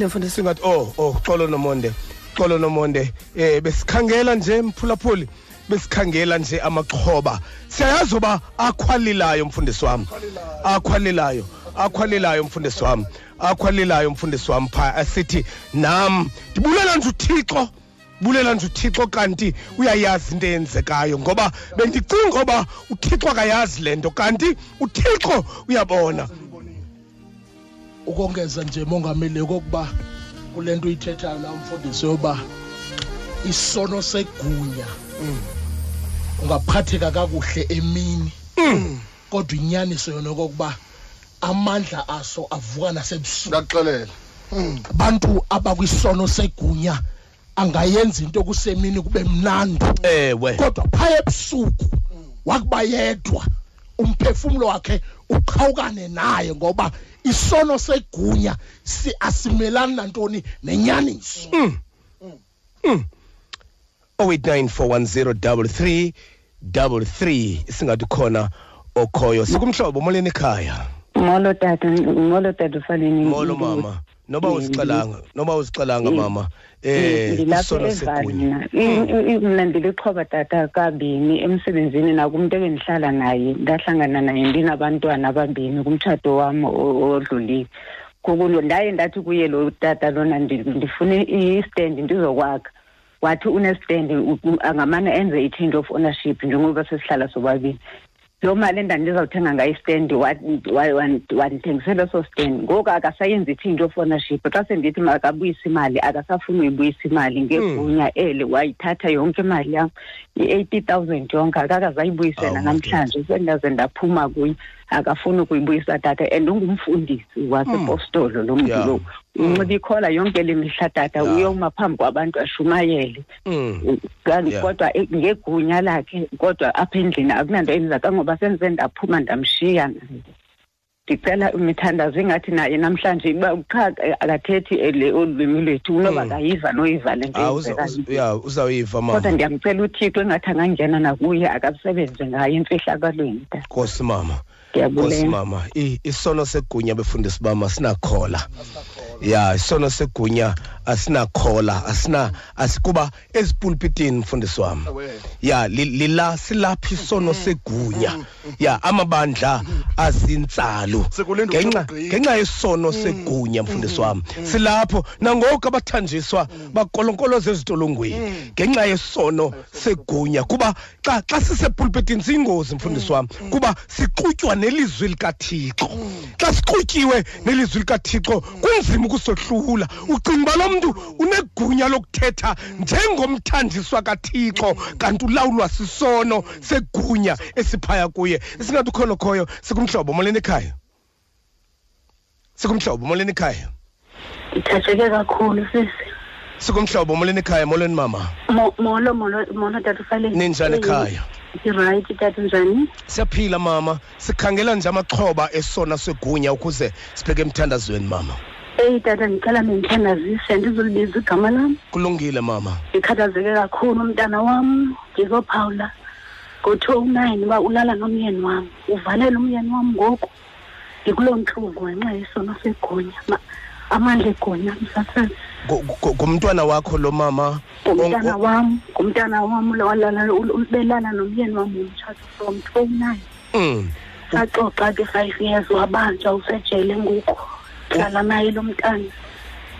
mfundisi. singathi oh oh xolo nomonde xolo nomonde. Eh besikhangela nje mphulaphuli. Besikhangela nje amaxhoba. Siyayazi uba akhwalilayo mfundisi wami. Akhwalilayo akhwalilayo mfundisi wami. Akhwalilayo mfundisi wami. Phaa asithi nam ndibulela nje uthixo bulela nje uthixo kanti uyayazi into eyenzekayo ngoba bendicinga ngoba uthixo akayazi le nto kanti uthixo uyabona. Ukongeza nje mongameli okokuba kule nto uyithethayo la mfundisi yoba isono segunya. Ungaphatheka kakuhle emini. Kodwa inyaniso yona okokuba amandla aso avuka nasebusuku. Ndakuxelela abantu abakwisono segunya angayenza into kusemini kube mnandi. Ewe. Kodwa phaya ebusuku wakuba yedwa umphefumlo wakhe uqhawukane naye ngoba isono segunya si asimelani nantoni nenyaniso. 0894103333 singathi khona okhoyo. Sikumhlobo moleni ekhaya. Molo tata. Molo tata ufaleni molo mama. Noba uzixelanga noba uzixelanga Mm. mama. Eh ndilapha isono segunya mna ndilixhoba tata kabini emsebenzini nakumntu ebendihlala naye. Ndahlangana naye ndinabantwana ababini kumtshato wam odlulile. Ngoku ndaye ndathi kuye lo tata lona ndi- ndifune istendi ndizokwakha. Wathi unestendi u- u- angamane enze i-change of ownership njengoba sesihlala sobabini loo mali endandizawuthenga ngayo istendi wa- wa- wan- wandithengisela eso stendi ngoku akasayenzi i-change of ownership. Xa sendithi makabuyise imali akasafuni uyibuyisa imali ngegunya eli wayithatha yonke imali yam i-eighty thousand yonke akakazayibuyisela namhlanje sendaze ndaphuma kuye akafuni ukuyibuyisa tata and ungumfundisi wasepostolo lo mntu lo. Unxiba ikhola yonke le mihla tata uyoma phambi kwabantu ashumayele. Mm. kodwa e- ngegunya lakhe kodwa apha endlini akunanto endiza kangoba sendize ndaphuma ndamshiya ndicela imithandazo ingathi naye namhlanje uba qha akathethi ele olwimi lwethu unoba Mm. kayiva noyiva le nto uza- yenzekayo uza- ya uzawuyiva kodwa ndiyamcela uthixo engathi angangena nakuye akasebenze ngayo emfihlakalweni ta nkosi mama nkosi ndiyabulela mama I- isono segunya befundisi bama sinakhola. Ya isono segunya asinakhola asina asikuba ezipulpitini mfundisi wami. Ya li- lila silapha isono segunya. Ya amabandla azintsalo ngenxa ngenxa yesono segunya mfundisi wami. Silapho nangoku abathanjiswa bakolonkoloza ezitolongweni ngenxa yesono segunya kuba xa xa sisepulpitini siyingozi mfundisi wami. Kuba sixutywa nelizwi likathixo. Xa sixutyiwe nelizwi likathixo kunzima ukusohlula. Ucinga uba lo mntu unegunya lokuthetha njengomthandiswa kathixo kanti ulawulwa sisono segunya esiphaya kuye. Esingathi ukhonokhoyo sikumhlobo moleni ekhaya? Sikumhlobo moleni ekhaya? Ngithatheke kakhulu sisi sikumhlobo moleni ekhaya molweni mama? Mo- molo molo molo tata ufaleni ninjani ekhaya? right tata njani siyaphila mama. Sikhangela nje amaxhoba esona segunya ukuze sibheke emthandazweni mama? Eyi tata ndicela nindithandazise ndizolibiza igama lam kulungile mama. Ndikhathazeke kakhulu umntana wam ndizophawula ngo-two nine uba ulala nomyeni wam uvalele umyeni wam ngoku. Ndikuloo ntlungu ngenxa yesono segunya amandla egonya msasazi Gu- gu- ngumntwana wakho lo mama. Ngumntana wam ngumntana wam ubelala nomyeni wam womtshato from two nine. Mm. saxoxa ke five years wabanjwa usejele ngoku hlala naye lo mntana.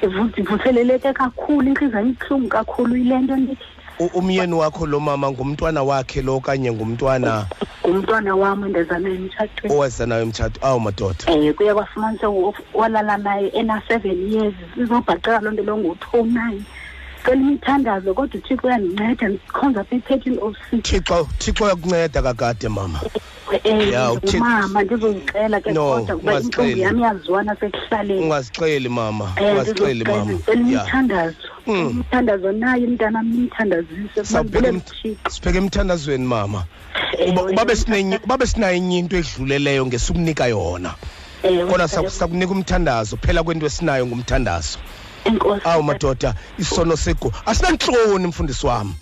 Ivu- ndivutheleleke kakhulu intliziyo yam ibuhlungu kakhulu yile nto ndithi U- umyeni wakho lo mama ngumntwana wakhe lo okanye ngumntwana? Ngumntwana wam endenza naye emtshatweni oweza nayo emtshato awu madoda. Um kuye kwafumanisa wo- walala naye ena-seven years sizobhaqeka loo nto lo ngo-two nine. Cela imithandazo kodwa uthixo uyandinceda ndikhonza apha i-thirteen of six. Thixo thixo uyakunceda kakade mama. Um Ya, uthi- ngumama ndizozicela ke No, kodwa kuba ungazixeli. intlungu yam yazwana sekuhlaleni. Ungazixeli mama. Eh, ungazixeli ndizocela, mama. Ndicela ya. imithandazo Mm. imithandazo nayo umntana am nimthandazise. Sawubheka Mandibulele imt- uThixo. sibheke emthandazweni mama. Ewe, uba uba ewe, besinenye uba besinayo enye into edluleleyo ngesukunika yona. Ewe, kodwa ewe, saku- sakunika umthandazo. Phela kwento esinayo ngumthandazo. Enkosi awu madoda isono segu asinantloni mfundisi wami.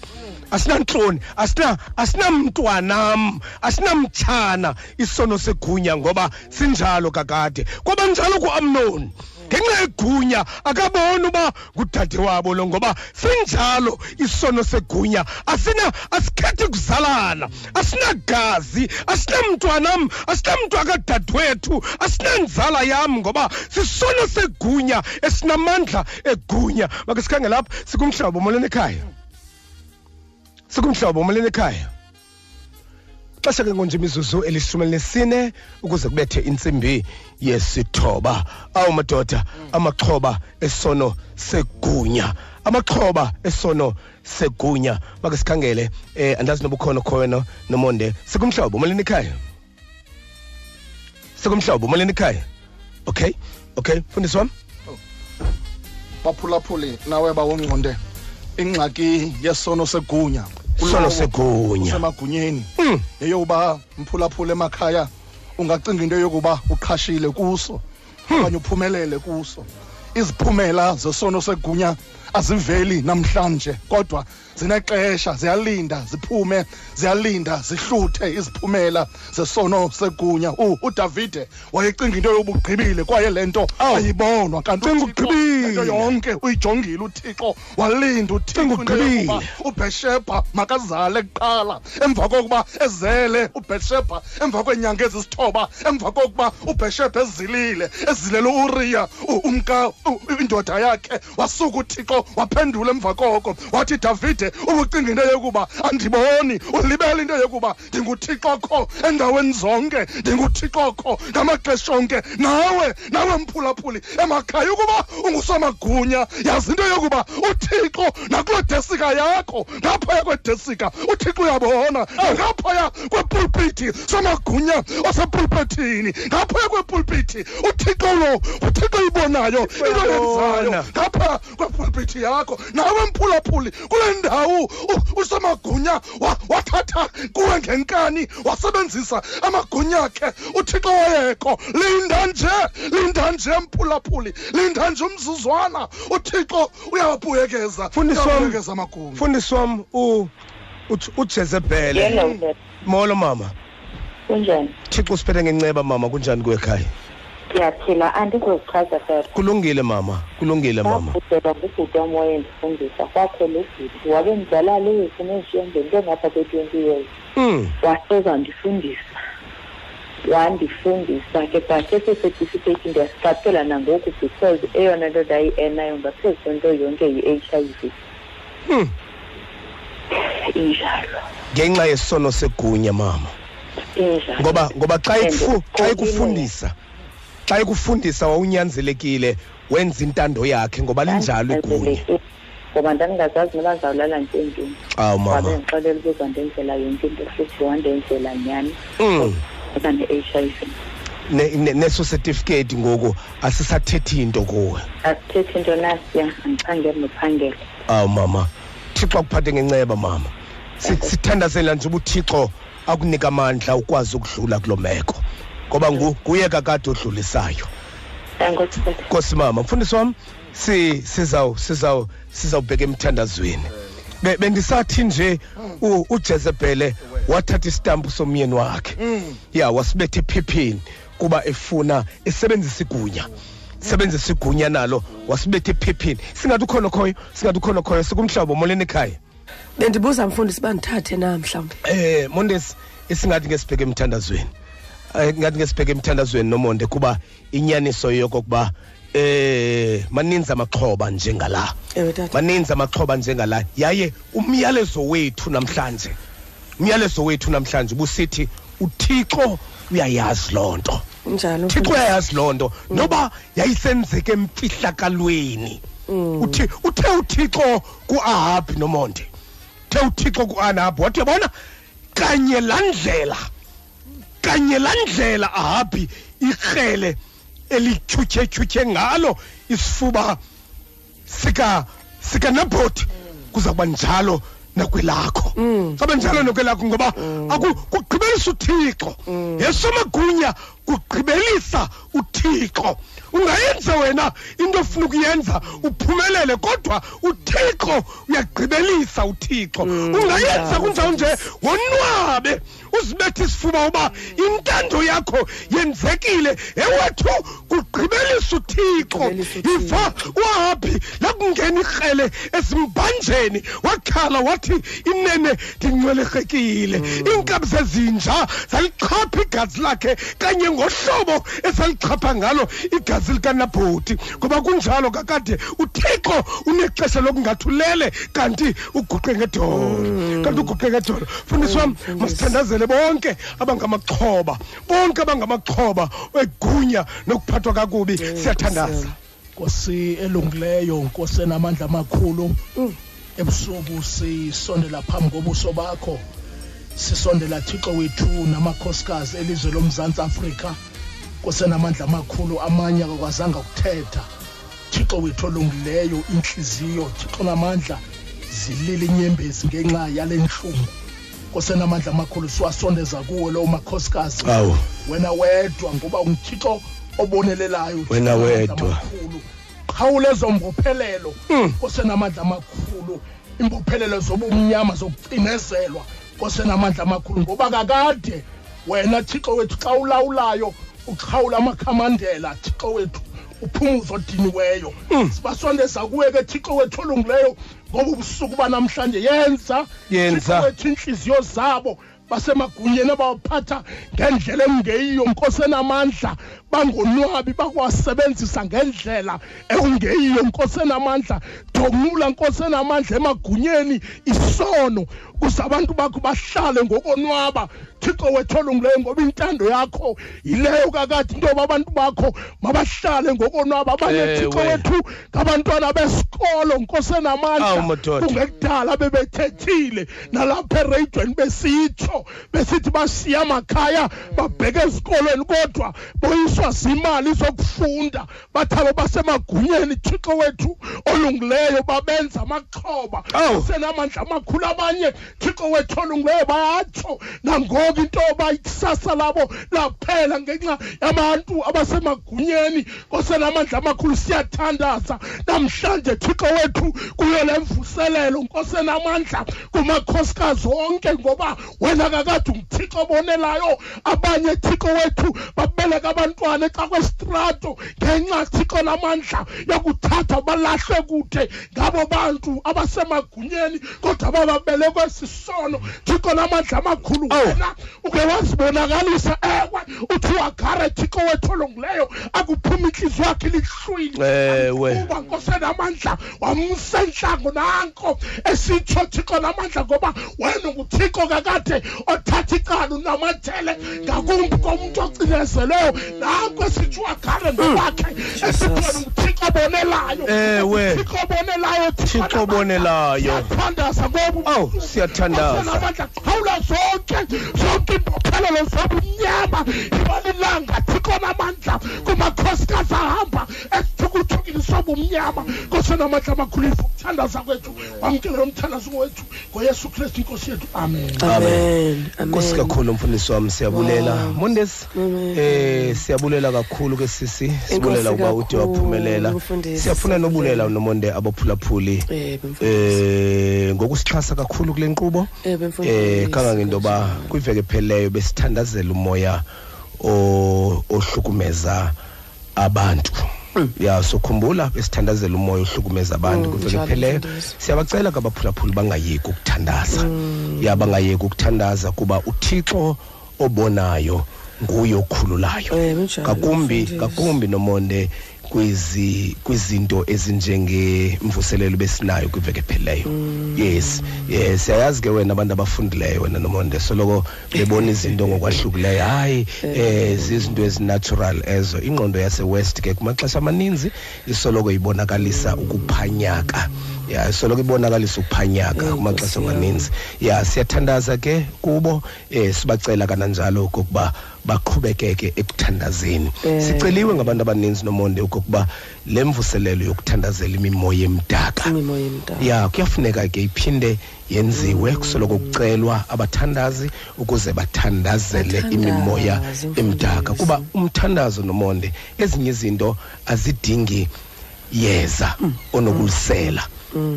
Asinantloni asina asinamntwanam asinamtshana isono segunya ngoba sinjalo kakade. Kwaba njalo kuamnoni. Ngenxa yegunya akaboni uba ngudade wabo lo ngoba sinjalo isono segunya. Asina asikhethi kuzalana asinagazi asinamntwanam asinamntwa kadadewethu asinanzala yam ngoba sisono segunya esinamandla egunya. Make sikhangela apha sikumhlaba molweni ekhaya. Sikumhlobo umalini ekhaya. Xesha ke ngonje imizuzu elishumi elinesine ukuze kubethe intsimbi yesithoba. Awu madoda amaxhoba esono segunya. Amaxhoba esono segunya. Make sikhangele eh andazi noba ukhona khona nomonde. Sikumhlobo umalini ekhaya. Sikumhlobo umalini ekhaya. Okay okay mfundisi wami. Baphulaphuli nawe bawongqonde ingxaki yesono segunya. Isono segunya. usemagunyeni. Yeyokuba mphulaphula emakhaya ungacinga into yokuba uqhashile kuso okanye uphumelele kuso. Iziphumela zesono segunya aziveli namhlanje kodwa zinexesha ziyalinda ziphume ziyalinda zihluthe iziphumela zesono segunya. Udavide wayecinga into yokuba ugqibile kwaye le nto ayibonwa. Kanti into yonke uyijongile uthixo walinda uthixo ubheshebha makazale kuqala. Emva kokuba ezele ubheshebha emva kweenyanga ezisithoba emva kokuba ubheshebha ezilile ezilele uuriya u- umka indoda yakhe wasuka uthixo waphendula emva koko. Wathi davide ubucinga into yokuba andiboni ulibele into yokuba ndinguthixo kho endaweni zonke ndinguthixo kho ngamaxesha onke nawe nawe mphulaphuli emakhaya ukuba ungusamagunya yazi into yokuba uthixo nakuloo desika yakho ngaphaya kwedesika uthixo uyabona ngaphaya kwepulpiti samagunya osepulpitini ngaphaya kwepulpiti uthixo lo uthixo ibonayo into yenzayo ngaphaya kwepulpiti yakho nawe mphulaphuli kule ndawo u- usamagunya wa- wathatha kuwe ngenkani wasebenzisa amagunya akhe. Uthixo wayekho linda nje linda nje mphulaphuli linda nje umzuzwana. Uthixo uyawabuyekeza Mfundisi wami. uyawabuyekeza amagunya. mfundisi wami u uth- ujezebhele Yebo, Dad. molo mama. Kunjani? Thixo usiphethe ngenceba mama. Kunjani kwekhaya ngiyaphila andizozichaza dad kulungile mama. Kulungile mama. Ngabhudelwa ngubhuti wami wayendifundisa kwaphela ubhuti wabe mdala lewethu nezishiyembeni into engapha kwe-twenty years. Mm. waseza wandifundisa. Wandifundisa ke but eso certificate ndiyasiqaphela nangoku because eyona nto ndayi-enayo ngaphezu kwento yonke yi-h i v. Hmm. injalo. Ngenxa yesono segunya mama. Injalo. Ngoba ngoba xa And ikufu xa konke ikufundisa xa ikufundisa wawunyanzelekile wenza intando yakhe ngoba linjalo igunya Ndandiveleke, ngoba ndandingazazi noba ndizawulala ntendini awu mama. Wabe ndixelela ukuba ndenzela yonke into futhi wandenzela nyhani. Mm. eba ne-h i v. Ne- ne- neso certificate ngoku asisathethi into kuwe. Asithethi into nasiya andiphangeli nophangela awu mama. Thixo akuphathe ngenceba mama. Si- sithandazela nje uba uthixo akunika amandla ukwazi ukudlula kulo meko. Ngoba nguye kakade odlulisayo. Nkosi mama mfundisi wami si sizaw sizaw sizawubheka emthandazweni. Be- bendisathi nje u- ujezebhele wathatha isitampu somyeni wakhe. Ya wasibetha ephepheni kuba efuna esebenzisa igunya. Sebenzisa igunya nalo wasibetha ephepheni. Singathi ukhona khoyo singathi ukhona khoyo sikumhlaba moleni ekhaya. Bendibuza mfundisi uba ndithathe na mhlawumbi eh mondesi isingathi ngesibheke emthandazweni. Ngathi ngesibheke emthandazweni nomonde kuba inyaniso yokokuba eh maninzi amaxhoba njengala. Ewe tata. Maninzi amaxhoba njengala. Yaye umyalezo wethu namhlanje umyalezo wethu namhlanje busithi uthixo uyayazi loo nto. Njalo. Uthixo uyayazi loo nto. Noba yayisenzeke emfihlakalweni uthi uthe uthixo ku-ahabi nomonde uthe uthixo ku-anahabi wathi yabona kanye laa ndlela kanye laa ndlela ahabi ikrele elityhutyhetyhutyhe ngalo isifuba sika sikanabhoti kuza kuba njalo nakwelakho sabe njalo nakwelakho ngoba aku- kugqibelisa uthixo. Yesamagunya kugqibelisa uthixo. Ungayenza wena into ofuna ukuyenza uphumelele kodwa uthixo uyagqibelisa uthixo. Ungayenza kunjalo nje wonwabe uzibethe isifuba uba intando yakho yenzekile ewethu kugqibelisa uthixo. Iva uhabi lakungena ikrele esimbanjeni wakhala wathi inene ndingcwelekekile iinkabi zezinja zalichapha igazi lakhe kanye ngohlobo esalichapha ngalo igazi likanabhoti ngoba kunjalo kakade uthixo unexesha lokungathulele kanti uguqe ngedolo kanti uguqe ngedolo fundisi wam masithandazele bonke abangamaxhoba bonke abangamaxhoba egunya nokuphathwa kakubi. Siyathandaza. Nkosi elungileyo nkosi enamandla amakhulu. Ebusuku sisondela phambi kobuso bakho. Sisondela thixo wethu namakhosikazi elizwe lomzantsi afrika. Kusenamandla amakhulu amanye akakwazanga ukuthetha thixo wethu olungileyo intliziyo thixo namandla zilile inyembezi ngenxa yale ntlungu kusenamandla amakhulu siwasondeza kuwe lowo makhosikazi. Awu. Wena wedwa ngoba ungithixo obonelelayo Wena wedwa. qhawula ezo mbophelelo kosenamandla amakhulu imbophelelo zobumnyama zokucinezelwa. Kosenamandla amakhulu ngoba kakade wena thixo wethu xa ulawulayo uqhawula amakhamandela thixo wethu uphumuzo odiniweyo sibasondeza kuwe ke thixo wethu olungileyo ngoba ubusuku banamhlanje yenza. Yenza. Thixo wethu iintliziyo zabo basemagunyeni abawaphatha ngendlela engeyiyo nkosi enamandla. Bangonwabi bakwasebenzisa ngendlela ekungeyiyo nkosi enamandla. Donqula nkosi enamandla emagunyeni isono. Kuze abantu bakho bahlale ngokonwaba. Thixo wethu olungileyo ngoba intando yakho yileyo kakade into yoba abantu bakho mabahlale ngokonwaba. Abanye Ewe. thixo wethu ngabantwana besikolo nkosi Awu, enamandla madoda. kungekudala bebethethile. Nalapha ereyidweni besitsho besithi basiya amakhaya babheke ezikolweni kodwa boyiswa zimali zokufunda. Bathabo basemagunyeni thixo wethu olungileyo babenza amaxhoba. Senamandla amakhulu abanye thixo wethu olungileyo bayatsho nangoku into yoba ikusasa labo laphela ngenxa yabantu abasemagunyeni kosenamandla amakhulu. Siyathandaza. Namhlanje thixo wethu kuyo le mvuselelo nkosenamandla kumakhosikazi onke ngoba wena kakade ungithixo obonelayo. Abanye thixo wethu babeleka abantwana xa kwesitrato ngenxa thixo namandla yokuthatha balahlwe kude ngabo bantu abasemagunyeni kodwa bababelekwe sisono oh, eh, thixo eh, namandla amakhulu wena. uke wazibonakalisa ewe uthi thixo wethu olungileyo akuphuma intliziyo yakhe kuba nkosenamandla wamsentlango nanko. Esitsho thixo namandla ngoba wena nguthixo kakade othatha icala unamathele ngakumbi komntu ocinezeleyo. Nanko esitsho wagare mm. ngobakhe esikhona nguthixo obonelayo. Eh, ewe. thixo obonelayo thixo obonelayo. Ngoba oh, awu siyathandaza namandla qhawula zonke zonke imbophelelo zobumnyama ibalilanga thixo namandla kumakhosikazi ahamba esithukuthukini sobumnyama kosenamandla amakhulu ukuthandaza kwethu wamkele umthandazo wethu ngoyesu kristu inkosi yethu. Amen. Amen. Nkosi kakhulu mfundisi wami siyabulela. Mondesi eh siyabulela kakhulu ke sisi. Sibulela uba ude waphumelela. siyafuna nobulela nomonde abaphulaphuli eh ngokusixhasa kakhulu kule nkqubo eh kangangento yoba kwiveke epheleyo besithandazela umoya o- ohlukumeza abantu. Ya sokhumbula besithandazela umoya ohlukumeza abantu Mm, kwiveke njalo, epheleyo mfundisi. siyabacela ke abaphulaphuli bangayeki ukuthandaza. Ya bangayeki ukuthandaza kuba uthixo obonayo nguye okhululayo. Ngakumbi ngakumbi nomonde kwizi kwizinto ezinjengemvuselelo besinayo kwiveke epheleyo yes yes siyayazi ke wena abantu abafundileyo wena nomonde soloko bebona izinto ngokwahlukileyo. Hayi eh zizinto ezinatural ezo. Ingqondo yasewest ke kumaxesha amaninzi isoloko ibonakalisa ukuphanyaka. Ya isoloko ibonakalisa ukuphanyaka kumaxesha amaninzi. Ya siyathandaza ke kubo eh sibacela kananjalo kokuba baqhubekeke ekuthandazeni. Eh. siceliwe ngabantu abaninzi nomonde okokuba le mvuselelo yokuthandazela imimoya emdaka imimoya emdaka ya kuyafuneka ke iphinde yenziwe kusoloko kucelwa abathandazi ukuze bathandazele Bathandaze, imimoya mfundisi. emdaka. Kuba umthandazo nomonde ezinye izinto azidingi yeza onokulisela.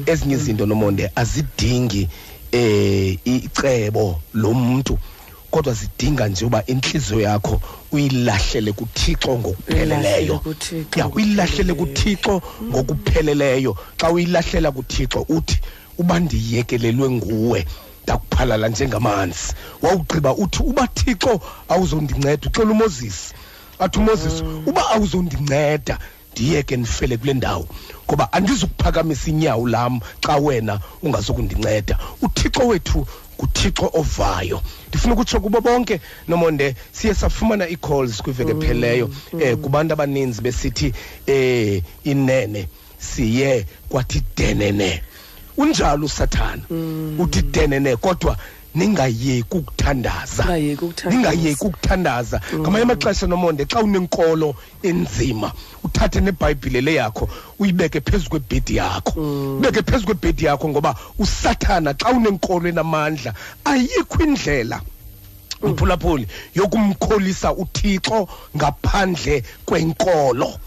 Ezinye izinto nomonde azidingi eh icebo lomuntu kodwa zidinga nje uba inhliziyo yakho uyilahlele kuthixo ngokupheleleyo. Ya uyilahlele kuthixo ngokupheleleyo. Xa uyilahlela kuthixo uthi uba ndiyekelelwe nguwe ndakuphalala njengamanzi. Wawugqiba uthi uba thixo awuzondinceda. Uxela umoses athi umoses uba awuzondinceda. Ndiyeke ndifele kule ndawo ngoba andizukuphakamisa inyawo lam xa wena ungazukundinceda. Uthixo wethu nguthixo ovayo. Ndifuna ukutsho kubo bonke nomonde siye safumana ii-calls kwiveke epheleyo um kubantu abaninzi besithi um inene siye kwathi denene. Unjalo usathana uthi denene kodwa ningayeki ukuthandaza Ningayeki ukuthandaza. ningayeki ukuthandaza ngamanye amaxesha nomonde xa unenkolo enzima uthathe nebhayibhile le yakho uyibeke phezu kwebhedi yakho. Ubeke phezu kwebhedi yakho ngoba usathana. Xa unenkolo enamandla ayikho indlela. Mphulaphuli yokumkholisa uthixo ngaphandle kwenkolo.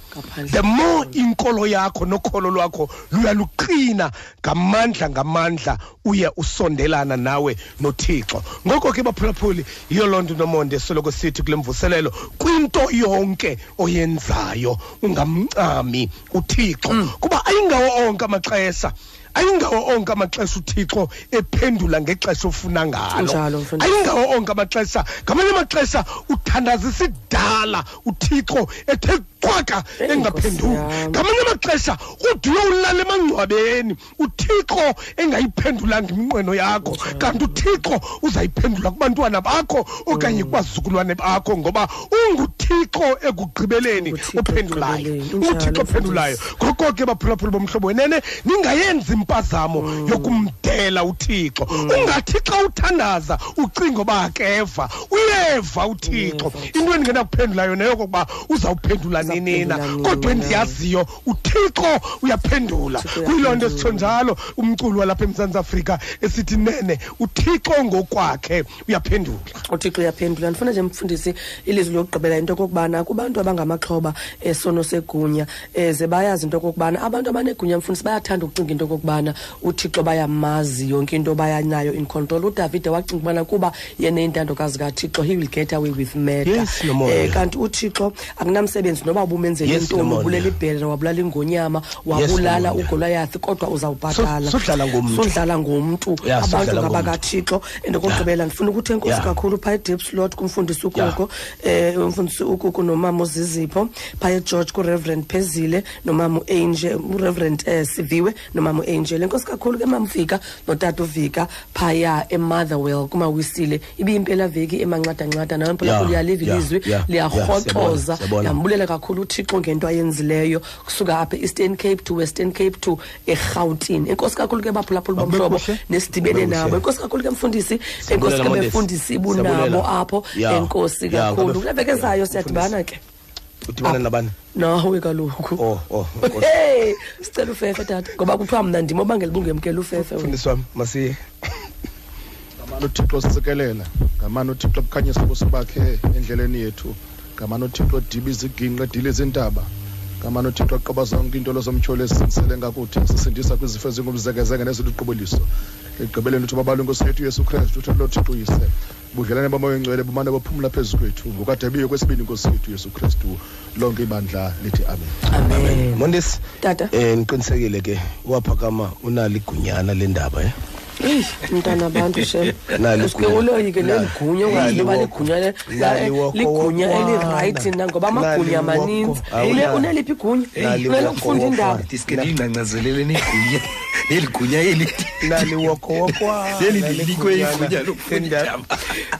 The more inkolo yakho nokholo lwakho luyaluqina ngamandla ngamandla uye usondelana nawe nothixo. Ngoko ke baphulaphuli yiyo loo nto nomonde soloko sithi kule mvuselelo kwinto yonke oyenzayo ungamncami uthixo. Kuba ayingawo onke amaxesha ayingawo onke amaxesha uthixo ephendula ngexesha ofuna ngalo Njalo, mfundisi. ayingawo onke amaxesha ngamanye amaxesha uthandazisa idala uthixo ethe cwaka engaphenduli yam. ngamanye amaxesha ude uyowulala emangcwabeni. Uthixo engayiphendulanga iminqweno yakho. Kanti uthixo uzayiphendula kubantwana bakho okanye kubazukulwane bakho ngoba unguthixo ekugqibeleni ophendulayo. ekugqibeleni. uthixo Unjalo, ophendulayo. Ngoko ke baphulaphula bomhlobo wenene ningayenzi impazamo Mm. yokumdela uthixo. Ungathi xa uthandaza ucinga uba akeva uyeva uthixo. Into endingena kuphendula yona yokokuba uzawuphendula nini na kodwa endiyaziyo uthixo uyaphendula. Kuyiloo nto esitsho njalo umculo walapha emzantsi afrika esithi nene uthixo ngokwakhe. Uyaphendula. Uthixo uyaphendula. Ndifuna nje mfundisi ilizwi lokugqibela into okokubana kubantu abangamaxhoba esono segunya um ze bayazi into okokubana abantu abanegunya mfundisi bayathanda ukucinga into okokubana uthixo bayamazi yonke into bayanayo in control. Udavide wacinga ubana kuba yena intandokazi kathixo he will get away with murder. Yes, Nomoya. Eh, kanti uthixo akunamsebenzi noba ubumenzele Yes, intoni Nomoya. ubulela ibhere wabulala ingonyama wabulala Nomoya. ugolayathi kodwa uzawubhatala So- sodlala ngomntu. sodlala ngomntu Yeah, abantu sodlala ngomntu. ngabakathixo and okokugqibela ndifuna ukuthi enkosi Yeah. kakhulu phaya edips lot kumfundisi ukuko eh umfundisi ukuko nomama uzizipho phaya egeorge kureverend phezile nomama uangel ureverend eh, siviwe nomama uangel enkosi kakhulu ke mamvika notata uvika phaya emotherwell kumawisile ibiyimpela veki emanxadanxada nawe mphulaphula Yeah, uyaliva yeah, ilizwi yeah, yeah, liyarhoxoza siyabona, siyabona. yambulela kakhulu uthixo ngento ayenzileyo kusuka apha eastern cape to western cape to erhawutini enkosi kakhulu ke baphulaphula Akube bomhlobo kuhle. nesidibene Akube nabo. kuhle. enkosi kakhulu ke mfundisi enkosi Siyabulela, ke Mondesi. befundisi ibunabo Siyabulela. apho. Yeah, enkosi yeah, kakhulu. ngabe- kule veke zayo siyadibana ke. Udibana nabani? Nawe kaloku. Oh oh hey sicela ufefe tata. Ngoba kuthiwa mna ndim obangela ubungemkela ufefe wena. mfundisi wami masiye ngamani uthixo sikelela ngamani uthixo bukhanyisa ubuso bakhe endleleni yethu. Ngamani uthixo diba iziginqe edile izintaba ngamani uthixo aqoba zonke intolo zomtyholo ezisingisele ngakuthi sisindisa kwizifo ezingumzekezenge neziluqubuliso ekugqibeleni uthi babalwe inkosi yethu yesu kristu uthando lothixo uyise. Budlelane bomoya oyingcwele bumane baphumla phezu kwethu. Ngokade biyo kwesibini inkosi yethu yesu kristu. Lonke ibandla lithi amen. Amen. Mondesi tata. eh niqinisekile ke waphakama unalo igunyana lendaba eh? Eyi mntana abantu shem. Nali usuke igunya. uloyike Nali- neligunya nali ongaziba woko. ligunya le- Nali la- woko ligunya wokwana. elirayithi na ngoba amagunya Nali woko. maninzi. Awuna- Ile- uneliphi igunya? Nali unele woko kufunda indaba diske lingqangqazelele negunya. Neligunya eli nali woko wokwana leli lilikwe igunya lendaba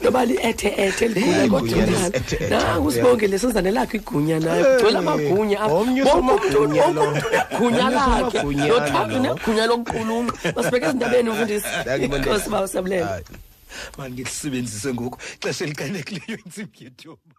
noba li-ethe-ethe ligunya Eh, kodwa igunya njalo li-ethe-ethe, naku sibongele sizane lakho igunya nayo kugcwele amagunya apha. omnye Wonke umntu usomagunya wonke lo. umntu unegunya Omnye lakhe. usomagunyana nothando lo. unegunya lokuqulunqa masibheke ezindabeni mfundisi Ndakubona. nkosi bawo siyabulela manje lisebenzise ngoku ixesha eliqalekileyo intsimbi yethuba